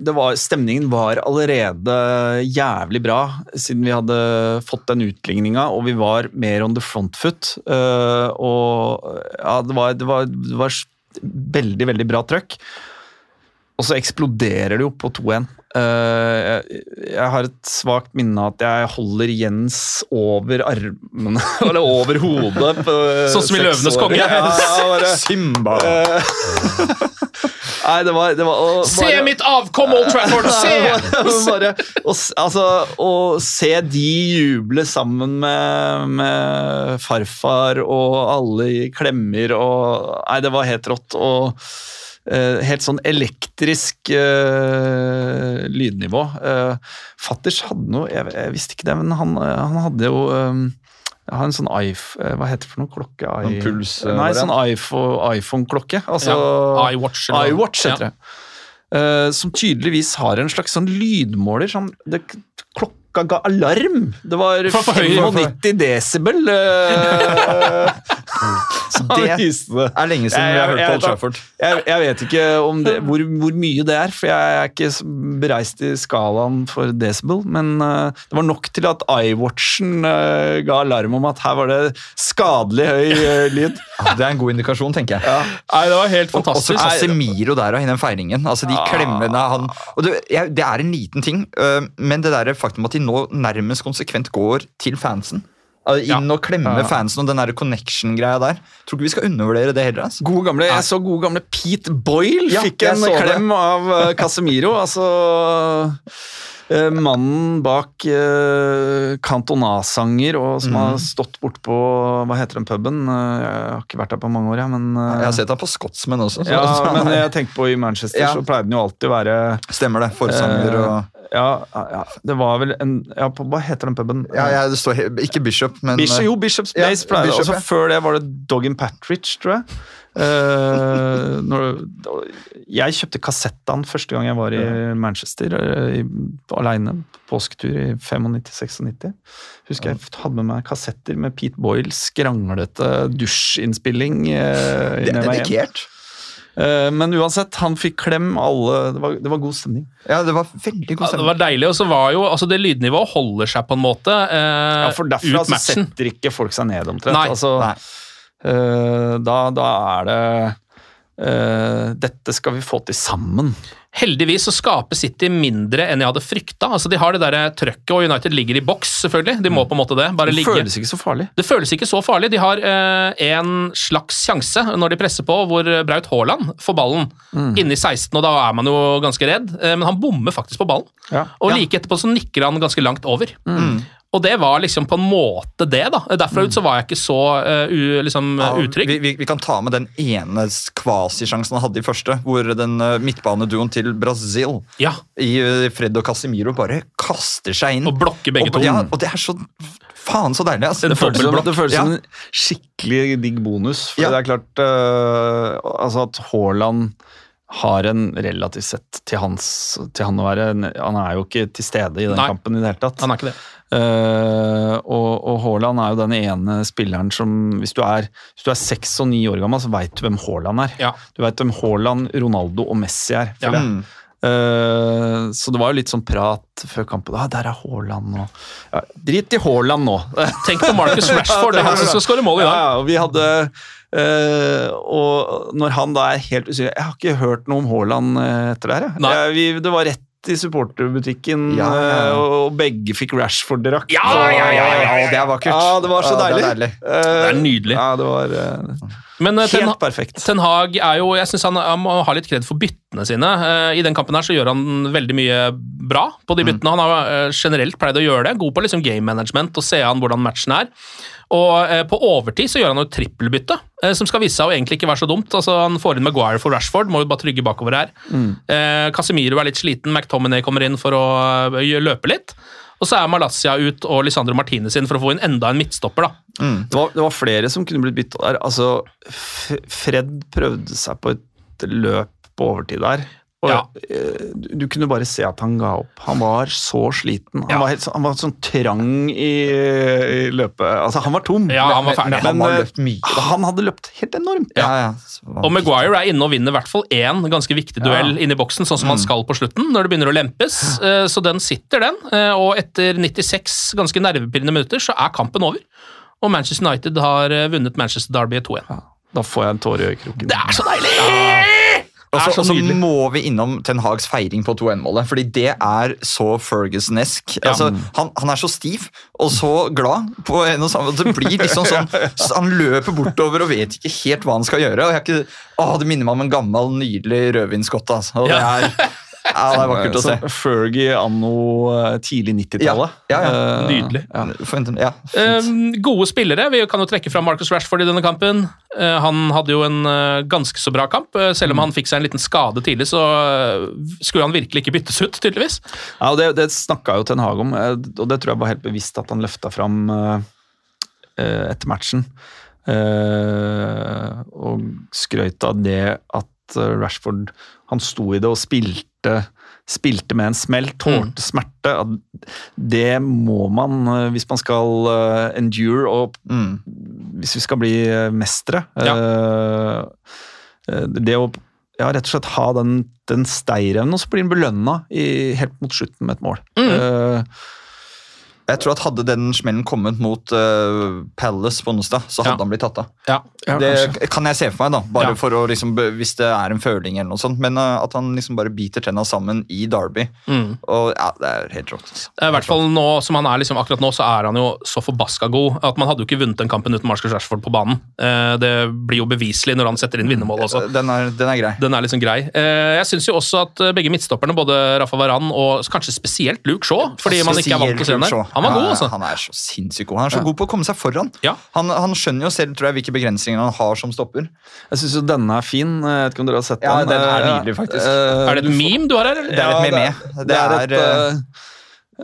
det var, Stemningen var allerede jævlig bra, siden vi hadde fått den utligninga og vi var mer on the front foot. Eh, og ja, det var, det var, det var veldig, veldig bra trøkk. Og så eksploderer det jo på 2-1. Uh, jeg, jeg har et svakt minne av at jeg holder Jens over armene, eller over hodet. på, eh, Sånn som i Løvenes konge. Ja, bare, Simba! Nei, det var, det var og Se mitt avkom, Old Trafford! Se! bare, og, altså, å se de juble sammen med, med farfar og alle i klemmer og Nei, det var helt rått. Og eh, helt sånn elektrisk uh, lydnivå. Uh, Fatters hadde noe jeg, jeg visste ikke det, men han, eh, han hadde jo um, jeg har en sånn iPhone, eh, Hva heter det for noe klokke? I, Sånn puls, eh, Nei, sånn iPhone- iPhone-klokke. altså, Ja, iWatch, iWatch heter Ja. det. Uh, som tydeligvis har en slags sånn lydmåler. Sånn, det, klokka ga alarm! Det var For- for høy- 95 desibel. eh, han Det det. er lenge siden vi har hørt på Old Trafford. Jeg, vet ikke om det, hvor, hvor mye det er, for jeg er ikke bereist i skalaen for decibel, men uh, det var nok til at iWatchen uh, ga alarm om at her var det skadelig høy uh, lyd. Ja, det er en god indikasjon, tenker jeg. Nei, det var helt Og også fantastisk. Casemiro der og den feiringen. Altså de klemmene han og det, det er en liten ting, men det der faktum at de nå nærmest konsekvent går til fansen. Inn og klemme fansen og den der connection-greia der. Tror ikke vi skal undervurdere det heller. Altså. Gode gamle, jeg så gode gamle Pete Boyle Ja, fikk en klem det. av eh, Casemiro. altså eh, Mannen bak uh, Cantona-sanger og som har stått bortpå Hva heter den puben? Jeg har ikke vært der på mange år, jeg, men Jeg har sett han på Scotsman også. så- ja, men jeg tenker på i Manchester Ja. så pleide den jo alltid å være Stemmer det. Forsanger og ja, ja, det var vel en ja, på, Hva heter den puben? ja, ja, det står Ikke Bishop, men Bishop, jo, Bishop's Ja, pleier, Bishop, også. Før det var det Dog and Patridge, tror jeg. Uh, når, jeg kjøpte kassettene første gang jeg var i Manchester i, alene. Påsketur i 95-96. Husker jeg hadde med meg kassetter med Pete Boyles skranglete dusjinnspilling. Uh, Det er dedikert. Eh, men uansett, han fikk klem. alle, Det var, det var god stemning. Ja, det var veldig god Ja, det var deilig, og så var jo altså det lydnivået holder seg på en måte eh, Ja, For derfor, ut så matchen. setter ikke folk seg ned, omtrent. Nei. Altså, Nei. eh, da, da er det eh, Dette skal vi få til sammen. Heldigvis så skaper City mindre enn jeg hadde frykta. Altså, de har det der trøkket, og United ligger i boks, selvfølgelig. De må på en måte det. Bare ligge. Det føles ikke så farlig. Det føles ikke så farlig. De har eh, en slags sjanse når de presser på, hvor Braut Haaland får ballen inne i 16, og da er man jo ganske redd. Eh, men han bommer faktisk på ballen. Ja. Og like etterpå så nikker han ganske langt over. Og det var liksom på en måte det, da. Derfra ut så var jeg ikke så uh, u, liksom, Ja, utrygg. Vi, vi, vi kan ta med den ene kvasisjansen han hadde i første, hvor den uh, midtbaneduoen til Brasil Ja, i uh, Fred og Casemiro bare kaster seg inn. Og blokker begge og, to. Ja, og det er så faen så deilig. Altså. Det Det føles, som, det føles Ja. som en skikkelig digg bonus. For Ja. det er klart uh, altså at Haaland har en relativt sett til, hans, til han å være Han er jo ikke til stede i den Nei. kampen i det hele tatt. han er ikke det. Eh, og, og Haaland er jo den ene spilleren som Hvis du er, hvis du er seks og ni år gammel, så veit du hvem Haaland er. Ja. Du veit hvem Haaland, Ronaldo og Messi er. Ja. Eh, så det var jo litt sånn prat før kampen. Ah, der er Haaland og ja, Drit i Haaland nå! Tenk på Marcus Rashford, det er han som skal skåre mål i dag. ja, og vi hadde Uh, Og når han da er helt usynlig Jeg har ikke hørt noe om Haaland etter det her. jeg. Jeg, vi, det var rett i supporterbutikken, Ja, ja, ja. eh, og, begge fikk Rashford-drakt. Ja, ja, ja, ja, ja, det er vakkert. Ja, det var så Ja, det er deilig. deilig. Eh, Det er nydelig. Ja, det var uh, Men eh, Ten, helt perfekt. Ten Hag er jo Jeg synes han, han må ha litt kred for byttene sine. I den kampen her så gjør han veldig mye bra på de byttene. Han har generelt pleid å gjøre det. God på liksom game management og se an hvordan matchen er. Og på overtid så gjør han jo trippelbytte, som skal vise seg å egentlig ikke være så dumt. Altså Han får inn Maguire for Rashford, må jo bare trygge bakover her. Eh, Casemiro er litt sliten, McTominay kommer inn for å eh, løpe litt. Og så er Malaysia ut og Lisandro Martinez inn for å få inn enda en midtstopper. da. Det var, det var flere som kunne blitt bytta der. Altså, Fred prøvde seg på et løp på overtid der. Og Ja. eh, du, kunne bare se at han ga opp. Han var så sliten. Han, Ja. var, helt, han var sånn trang i, i løpet Altså, han var tom. Ja, han var ferdig. Men han løpt mye. han hadde løpt helt enormt. Ja, ja. Og Maguire er inne og vinner i hvert fall én ganske viktig duell inne i boksen, sånn som han skal på slutten, når det begynner å lempes. Eh, Så den sitter, den. Eh, Og etter 96 ganske nervepirrende minutter så er kampen over. Og Manchester United har vunnet Manchester Derby 2-1. Da får jeg en tåre i øyekroken. Det er så deilig! Og så- er så og så må vi innom Ten Hags feiring på 2-1-målet, fordi det er så Ferguson-esk. Ja. Altså, han, han er så stiv og så glad på en og samme Det blir liksom sånn så Han løper bortover og vet ikke helt hva han skal gjøre. og jeg er ikke, å, Det minner meg om en gammel, nydelig rødvinskott. Altså. Og det er, ja, det er vakkert å se. Fergie anno eh, tidlig 90-tallet. Ja, ja, ja. Eh, Nydelig. Ja. Ja. Um, gode spillere. Vi kan jo trekke fram Marcus Rashford i denne kampen. Uh, han hadde jo en ganske så bra kamp. Selv om han fikk seg en liten skade tidlig, så skulle han virkelig ikke byttes ut, tydeligvis. Ja, og Det, det snakka jo Ten Hag om, eh, og det tror jeg var helt bevisst at han løfta fram eh, eh, etter matchen. Eh, og skrøt av det at eh, Rashford han sto i det og spilte, spilte med en smell, tålte smerte. At det må man eh, hvis man skal eh, endure, og Mm. hvis vi skal bli mestere. Eh, det å ja, rett og slett ha den, den steirevnen, og så blir han belønna helt mot slutten med et mål. Eh, Jeg tror at Hadde den smellen kommet mot uh, Palace på onsdag, så hadde Ja. han blitt tatt av. Ja. ja, Det kanskje. kan jeg se for meg, da, bare Ja. for å liksom, hvis det er en føling eller noe sånt. Men uh, at han liksom bare biter tenna sammen i Derby. Mm. Og ja, Det er helt rått. altså. I hvert fall nå som han er liksom akkurat nå, så er han jo så forbaska god at man hadde jo ikke vunnet den kampen uten Marcus Rashford på banen. Uh, Det blir jo beviselig når han setter inn vinnermål også. Den er, den er grei. Den er liksom grei. Eh, Jeg syns jo også at begge midtstopperne, både Rafa Varan og kanskje spesielt Luke Shaw, fordi man ikke er vant til å se den der, han var god, altså. Han er så sinnssykt god. Han er så god på å komme seg foran. Ja. Han, han skjønner jo selv tror jeg, hvilke begrensninger han har som stopper. Jeg syns jo denne er fin. Jeg vet ikke om dere har sett Ja, den? den er Eh, nydelig, faktisk. eh, Er det et meme du har her, eller? Det er et meme. Det Det er er, et, eh, eh,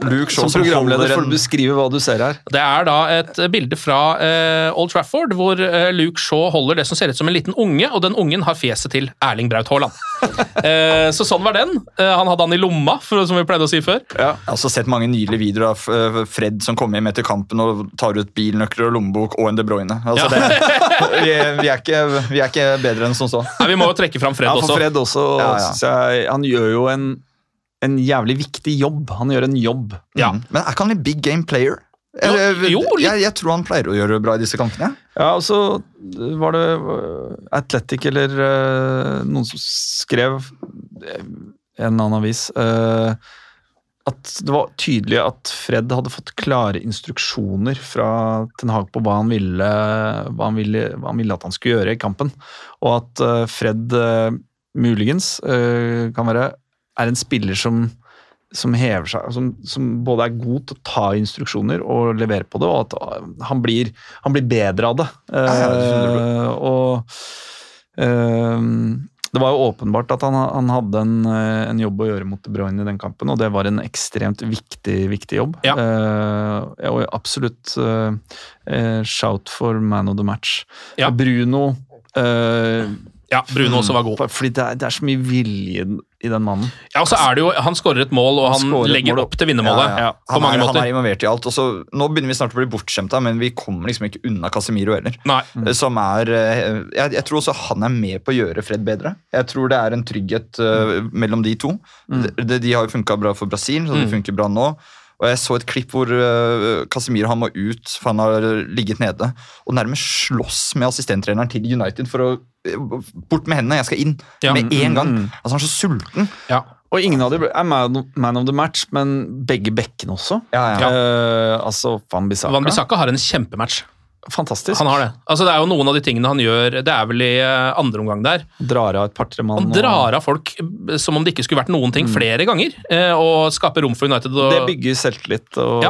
Luke Shaw Som programleder for å beskrive hva du ser her. Det er da et bilde fra uh, Old Trafford, hvor uh, Luke Shaw holder det som ser ut som en liten unge, og den ungen har fjeset til Erling Braut Haaland. uh, så sånn var den. Han hadde han i lomma, for, som vi pleide å si før. Jeg har også sett mange nydelige videoer av Fred som kommer hjem etter kampen og tar ut bilnøkler og lommebok og en De Bruyne. Altså, Ja. det, vi, vi, er ikke, vi er ikke bedre enn som så. Nei, vi må jo trekke fram Fred Ja, for også. Fred også, Ja, ja. jeg, han gjør jo en, en jævlig viktig jobb. Han gjør en jobb. Ja. Mm. Men er ikke han en big game player? Jo, Eller, jo, litt. jeg, jeg tror han pleier å gjøre det bra i disse kampene. Ja, og så var det øh, Athletic eller uh, noen som skrev øh, en annen avis uh, at det var tydelig at Fred hadde fått klare instruksjoner fra Ten Hag på hva han ville, hva han ville, hva han ville at han skulle gjøre i kampen. Og at Fred muligens kan være er en spiller som som hever seg, som, som både er god til å ta instruksjoner og levere på det, og at øh, han blir, han blir bedre av det. ja, det Eh, og eh, det var jo åpenbart at han, han hadde en, eh, en jobb å gjøre mot De Bruyne i den kampen, og det var en ekstremt viktig, viktig jobb. Ja. Eh, og absolutt eh, eh, shout for man of the match. Ja. Bruno eh, Ja, Bruno også var god. Fordi det er, det er så mye vilje i den mannen. Ja, og så er det jo, Han skårer et mål, og Han han, legger mål. opp til vinnermålet. Ja, ja. På Han, mange er, han er involvert i alt. Og så, nå begynner vi snart å bli bortskjemte, men vi kommer liksom ikke unna Casemiro heller. Nei. Som er, eh, jeg, jeg tror også han er med på å gjøre Fred bedre. Jeg tror det er en trygghet uh, mellom de to. De, de har jo funka bra for Brasil, så det Mm. funker bra nå. Og Jeg så et klipp hvor uh, Casemiro han må ut, for han har ligget nede, og nærmest slåss med assistenttreneren til United for å eh, Bort med hendene, jeg skal inn! Ja. Med en gang. Mm. Altså Han er så sulten. Ja. Og ingen av dem er man, man of the match, men begge bekkene også. Ja, ja. Uh, altså Van Bissaka. Van Bissaka har en kjempematch. Fantastisk. Han har det. Altså, det er jo noen av de tingene han gjør Det er vel i eh, andre omgang der. Drar av et par-tre mann. Han drar av folk eh, som om det ikke skulle vært noen ting, flere ganger. eh, Og skaper rom for United. Og, Det bygger selvtillit, og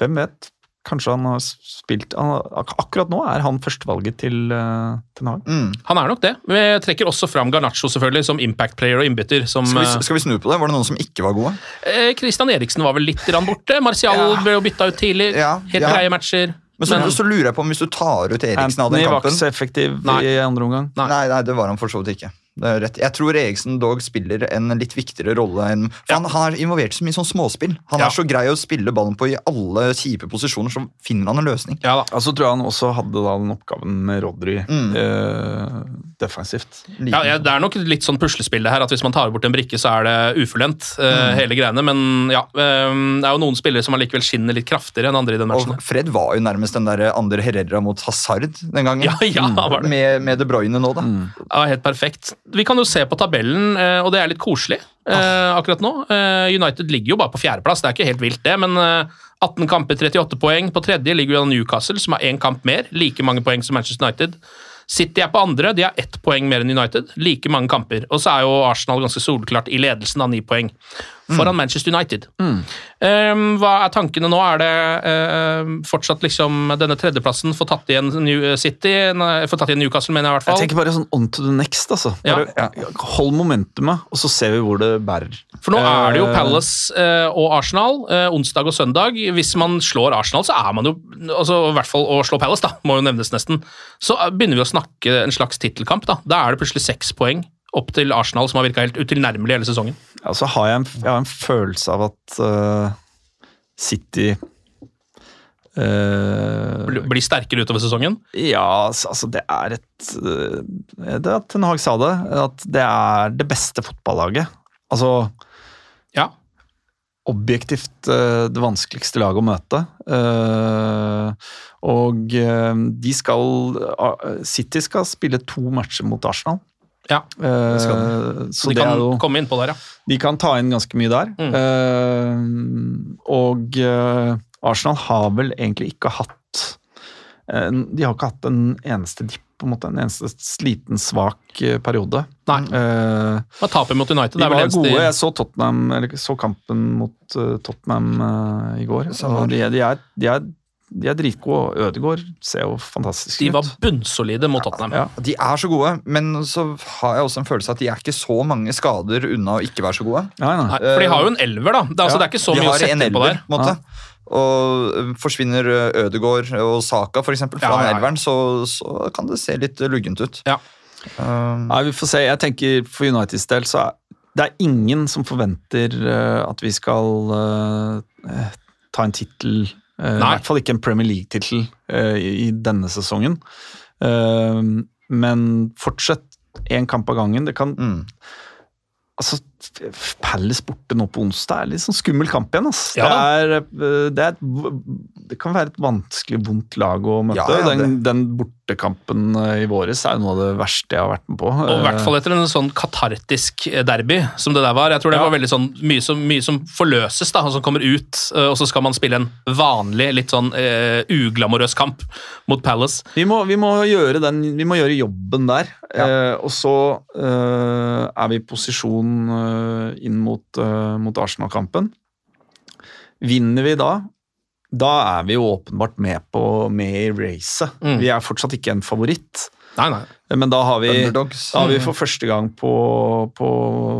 hvem vet? Kanskje han har spilt han, Akkurat nå er han førstevalget til uh, Ten Hag. Mm. Han er nok det. Vi trekker også fram Garnaccio selvfølgelig som impact player og innbytter. Som, Skal, vi, skal vi snu på det? Var det noen som ikke var gode? eh, Christian Eriksen var vel litt rann borte. Martial Ja. ble jo bytta ut tidlig. Ja, Helt ja. greie matcher. Men så, så lurer jeg på om hvis du tar ut Eriksen av den Anthony var kampen ikke så effektiv Nei. i andre omgang. Nei. Nei, nei, det var han for så vidt ikke. Det er rett. Jeg tror Eriksen dog spiller en litt viktigere rolle enn for han, han er involvert i så mye sånn småspill. Han Ja. er så grei å spille ballen på i alle kjipe posisjoner, så finner han en løsning. Ja da. Og så tror jeg han også hadde da den oppgaven med Rodry Mm. eh, defensivt. Ja, ja, det er nok litt sånn puslespill det her, at hvis man tar bort en brikke, så er det ufullendt, eh, Mm. hele greiene. Men ja, eh, det er jo noen spillere som allikevel skinner litt kraftigere enn andre i den matchen. Og Fred var jo nærmest den der andre Herrera mot Hazard den gangen. Ja, ja, var det. Med, med De Bruyne nå, da. Mm. Ja, helt perfekt. Vi kan jo se på tabellen, eh, og det er litt koselig eh, akkurat nå. Eh, United ligger jo bare på fjerdeplass, det er ikke helt vilt, det, men eh, 18 kamper, 38 poeng. På tredje ligger jo Newcastle, som har én kamp mer, like mange poeng som Manchester United. City er på andre, de har ett poeng mer enn United, like mange kamper. Og så er jo Arsenal ganske solklart i ledelsen av ni poeng, foran Manchester United. Um, hva er tankene nå? Er det uh, fortsatt liksom denne tredjeplassen får tatt igjen New City, nei, får tatt igjen Newcastle, mener jeg i hvert fall. Jeg tenker bare sånn on to the next, altså. Bare, Hold momentumet, og så ser vi hvor det bærer. For nå er det jo Eh, Palace uh, og Arsenal uh, onsdag og søndag. Hvis man slår Arsenal, så er man jo altså i hvert fall Å slå Palace, da, må jo nevnes nesten. Så eh, begynner vi å snakke en slags tittelkamp. Da Da er det plutselig seks poeng opp til Arsenal, som har virka helt utilnærmelig hele sesongen. Ja, så har jeg en, jeg har en følelse av at uh, City Uh, Bli- Blir sterkere utover sesongen. Ja, altså det er et eh, Det at Ten Hag sa det, at det er det beste fotballaget. Altså Ja. objektivt det vanskeligste laget å møte. Og de skal City skal spille to matcher mot Arsenal. Ja, det skal så De det kan er jo komme innpå der, ja. De kan ta inn ganske mye der. Mm. Eh, og eh, Arsenal har vel egentlig ikke hatt eh, De har ikke hatt en eneste dipp, på en måte, en eneste sliten, svak eh, periode. Nei. Uh, Man taper mot United de det er vel var gode. Jeg så, Tottenham, eller så kampen mot uh, Tottenham uh, i går. De, de, er, de, er, de er dritgode. Ødegaard ser jo fantastisk ut. De var bunnsolide mot Tottenham. Ja. De er så gode, men så har jeg også en følelse at de er ikke så mange skader unna å ikke være så gode. Nei, nei. Nei, for de har jo en elver, da. Det, er, altså, det er ikke så mye å sette en inn på der. måte. Og øh, forsvinner øh, Ødegaard og Saka for eksempel, fra Ja, ja, ja. den elveren, så, så kan det se litt luggent ut. Ja. Um, Nei, vi får se. Jeg tenker For Uniteds del så er det er ingen som forventer eh, at vi skal ta en tittel I Nei. hvert fall ikke en Premier League-tittel eh, i, i denne sesongen. Eh, men fortsett én kamp av gangen. Det kan mm. Altså, Palace borte nå på onsdag er litt sånn skummel kamp igjen. ass. Ja det, er, eh, det, er et, det kan være et vanskelig, vondt lag å møte. Ja, ja, den, den bortekampen eh, i våres er noe av det verste jeg har vært med på. Og i hvert fall etter en sånn katartisk derby som det der var. Jeg tror det Ja. var veldig sånn mye som, mye som forløses, da, og som kommer ut. eh, Og så skal man spille en vanlig, litt sånn uh, uglamorøs kamp mot Palace. Vi må, vi, må gjøre den, vi må gjøre jobben der, uh, og så uh, er vi i posisjon eh, inn mot, eh, mot Arsenal-kampen. Vinner vi da, da er vi jo åpenbart med, på, med i racet. Mm. Vi er fortsatt ikke en favoritt, Nei, nei. men da har vi, da har vi for første gang på, på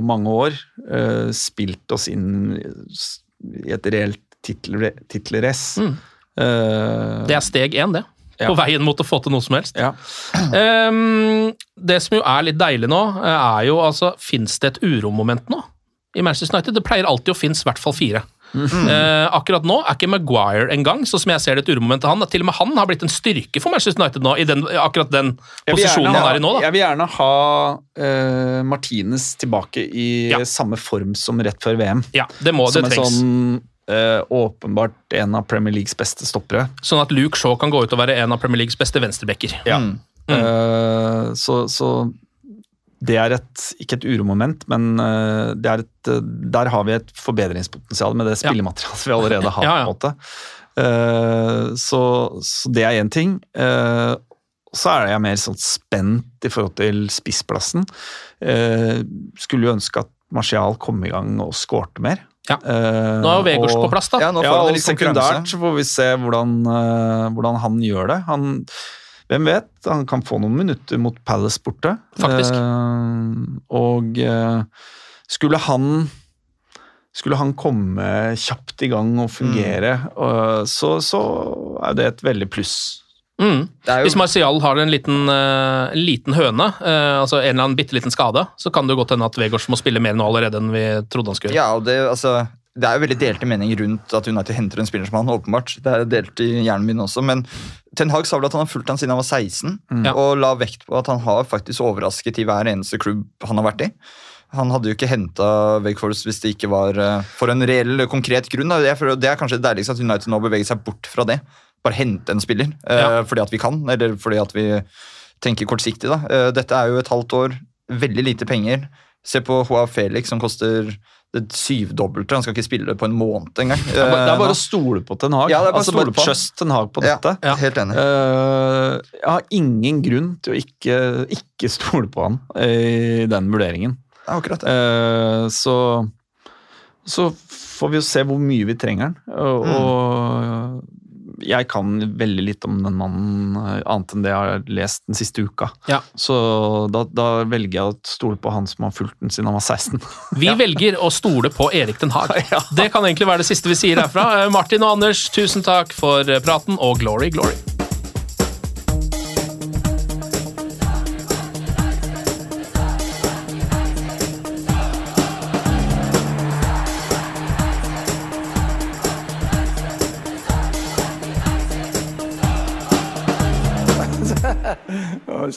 mange år uh, spilt oss inn i et reelt tittelrace. Mm. Uh, Det er steg én, det. Ja. På veien mot å få til noe som helst. ja. Um, det som jo er litt deilig nå, eh, er jo altså Fins det et uromoment nå i Manchester United? Det pleier alltid å finnes i hvert fall fire. Eh, akkurat nå er ikke Maguire engang, sånn som jeg ser det et uromoment til han. Til og med han har blitt en styrke for Manchester United nå, i den, akkurat den posisjonen gjerne han ha- er i nå. da. Jeg vil gjerne ha uh, Martinez tilbake i Ja. samme form som rett før VM. Ja, det må, det som en trengs. sånn eh, åpenbart en av Premier Leagues beste stoppere. Sånn at Luke Shaw kan gå ut og være en av Premier Leagues beste venstrebacker. Mm. Uh, så, så det er et, ikke et uromoment, men uh, det er et, der har vi et forbedringspotensial med det spillematerialet vi allerede har. Ja, ja. på en måte. Eh, så, så det er én ting. Eh, så er jeg mer sånn spent i forhold til spissplassen. Eh, skulle jo ønske at Martial kom i gang og skårte mer. Ja. Eh, Nå er jo Vegårs på plass, da. Ja, nå får ja, han litt sekundært så får vi se hvordan, eh, hvordan han gjør det. Han, hvem vet? Han kan få noen minutter mot Palace borte. Faktisk. Eh, og skulle han skulle han komme kjapt i gang og fungere, eh, så, så er det et veldig pluss. Mm. Det er jo- Hvis Martial har en liten, uh, liten høne, uh, altså en eller annen bitte liten skade, så kan det godt hende at Vegårs må spille mer nå allerede enn vi trodde han skulle. Ja, og det, altså, det er jo veldig delte meninger rundt at United henter en spiller som han, åpenbart. Det er delt i hjernen min også, men Ten Hag sa vel at han har fulgt han siden han var 16, mm. og la vekt på at han har faktisk overrasket i hver eneste klubb han har vært i. Han hadde jo ikke henta Wake Forest hvis det ikke var eh, for en reell, konkret grunn. Det er kanskje det deiligste at United nå beveger seg bort fra det. Bare hente en spiller eh, Ja. fordi at vi kan, eller fordi at vi tenker kortsiktig. da. Eh, dette er jo et halvt år veldig lite penger. Se på Hoa Felix, som koster det syvdobbelte. Han skal ikke spille på en måned engang. Det er bare- det er bare Eh, å stole på Ten Hag. Ja, det er bare å altså, stole bare på trust Ten Hag på dette. ja, helt enig. Eh, jeg har ingen grunn til å ikke, ikke stole på han i den vurderingen. Ja, akkurat det. Eh, så, så får vi jo se hvor mye vi trenger han. Og, og jeg kan veldig lite om den mannen, eh, annet enn det jeg har lest den siste uka. Ja. Så da, da velger jeg å stole på han som har fulgt den siden han var 16. Vi velger å stole på Erik Den Haag. Det kan egentlig være det siste vi sier herfra. Eh, Martin og Anders, tusen takk for eh, praten, og glory, glory.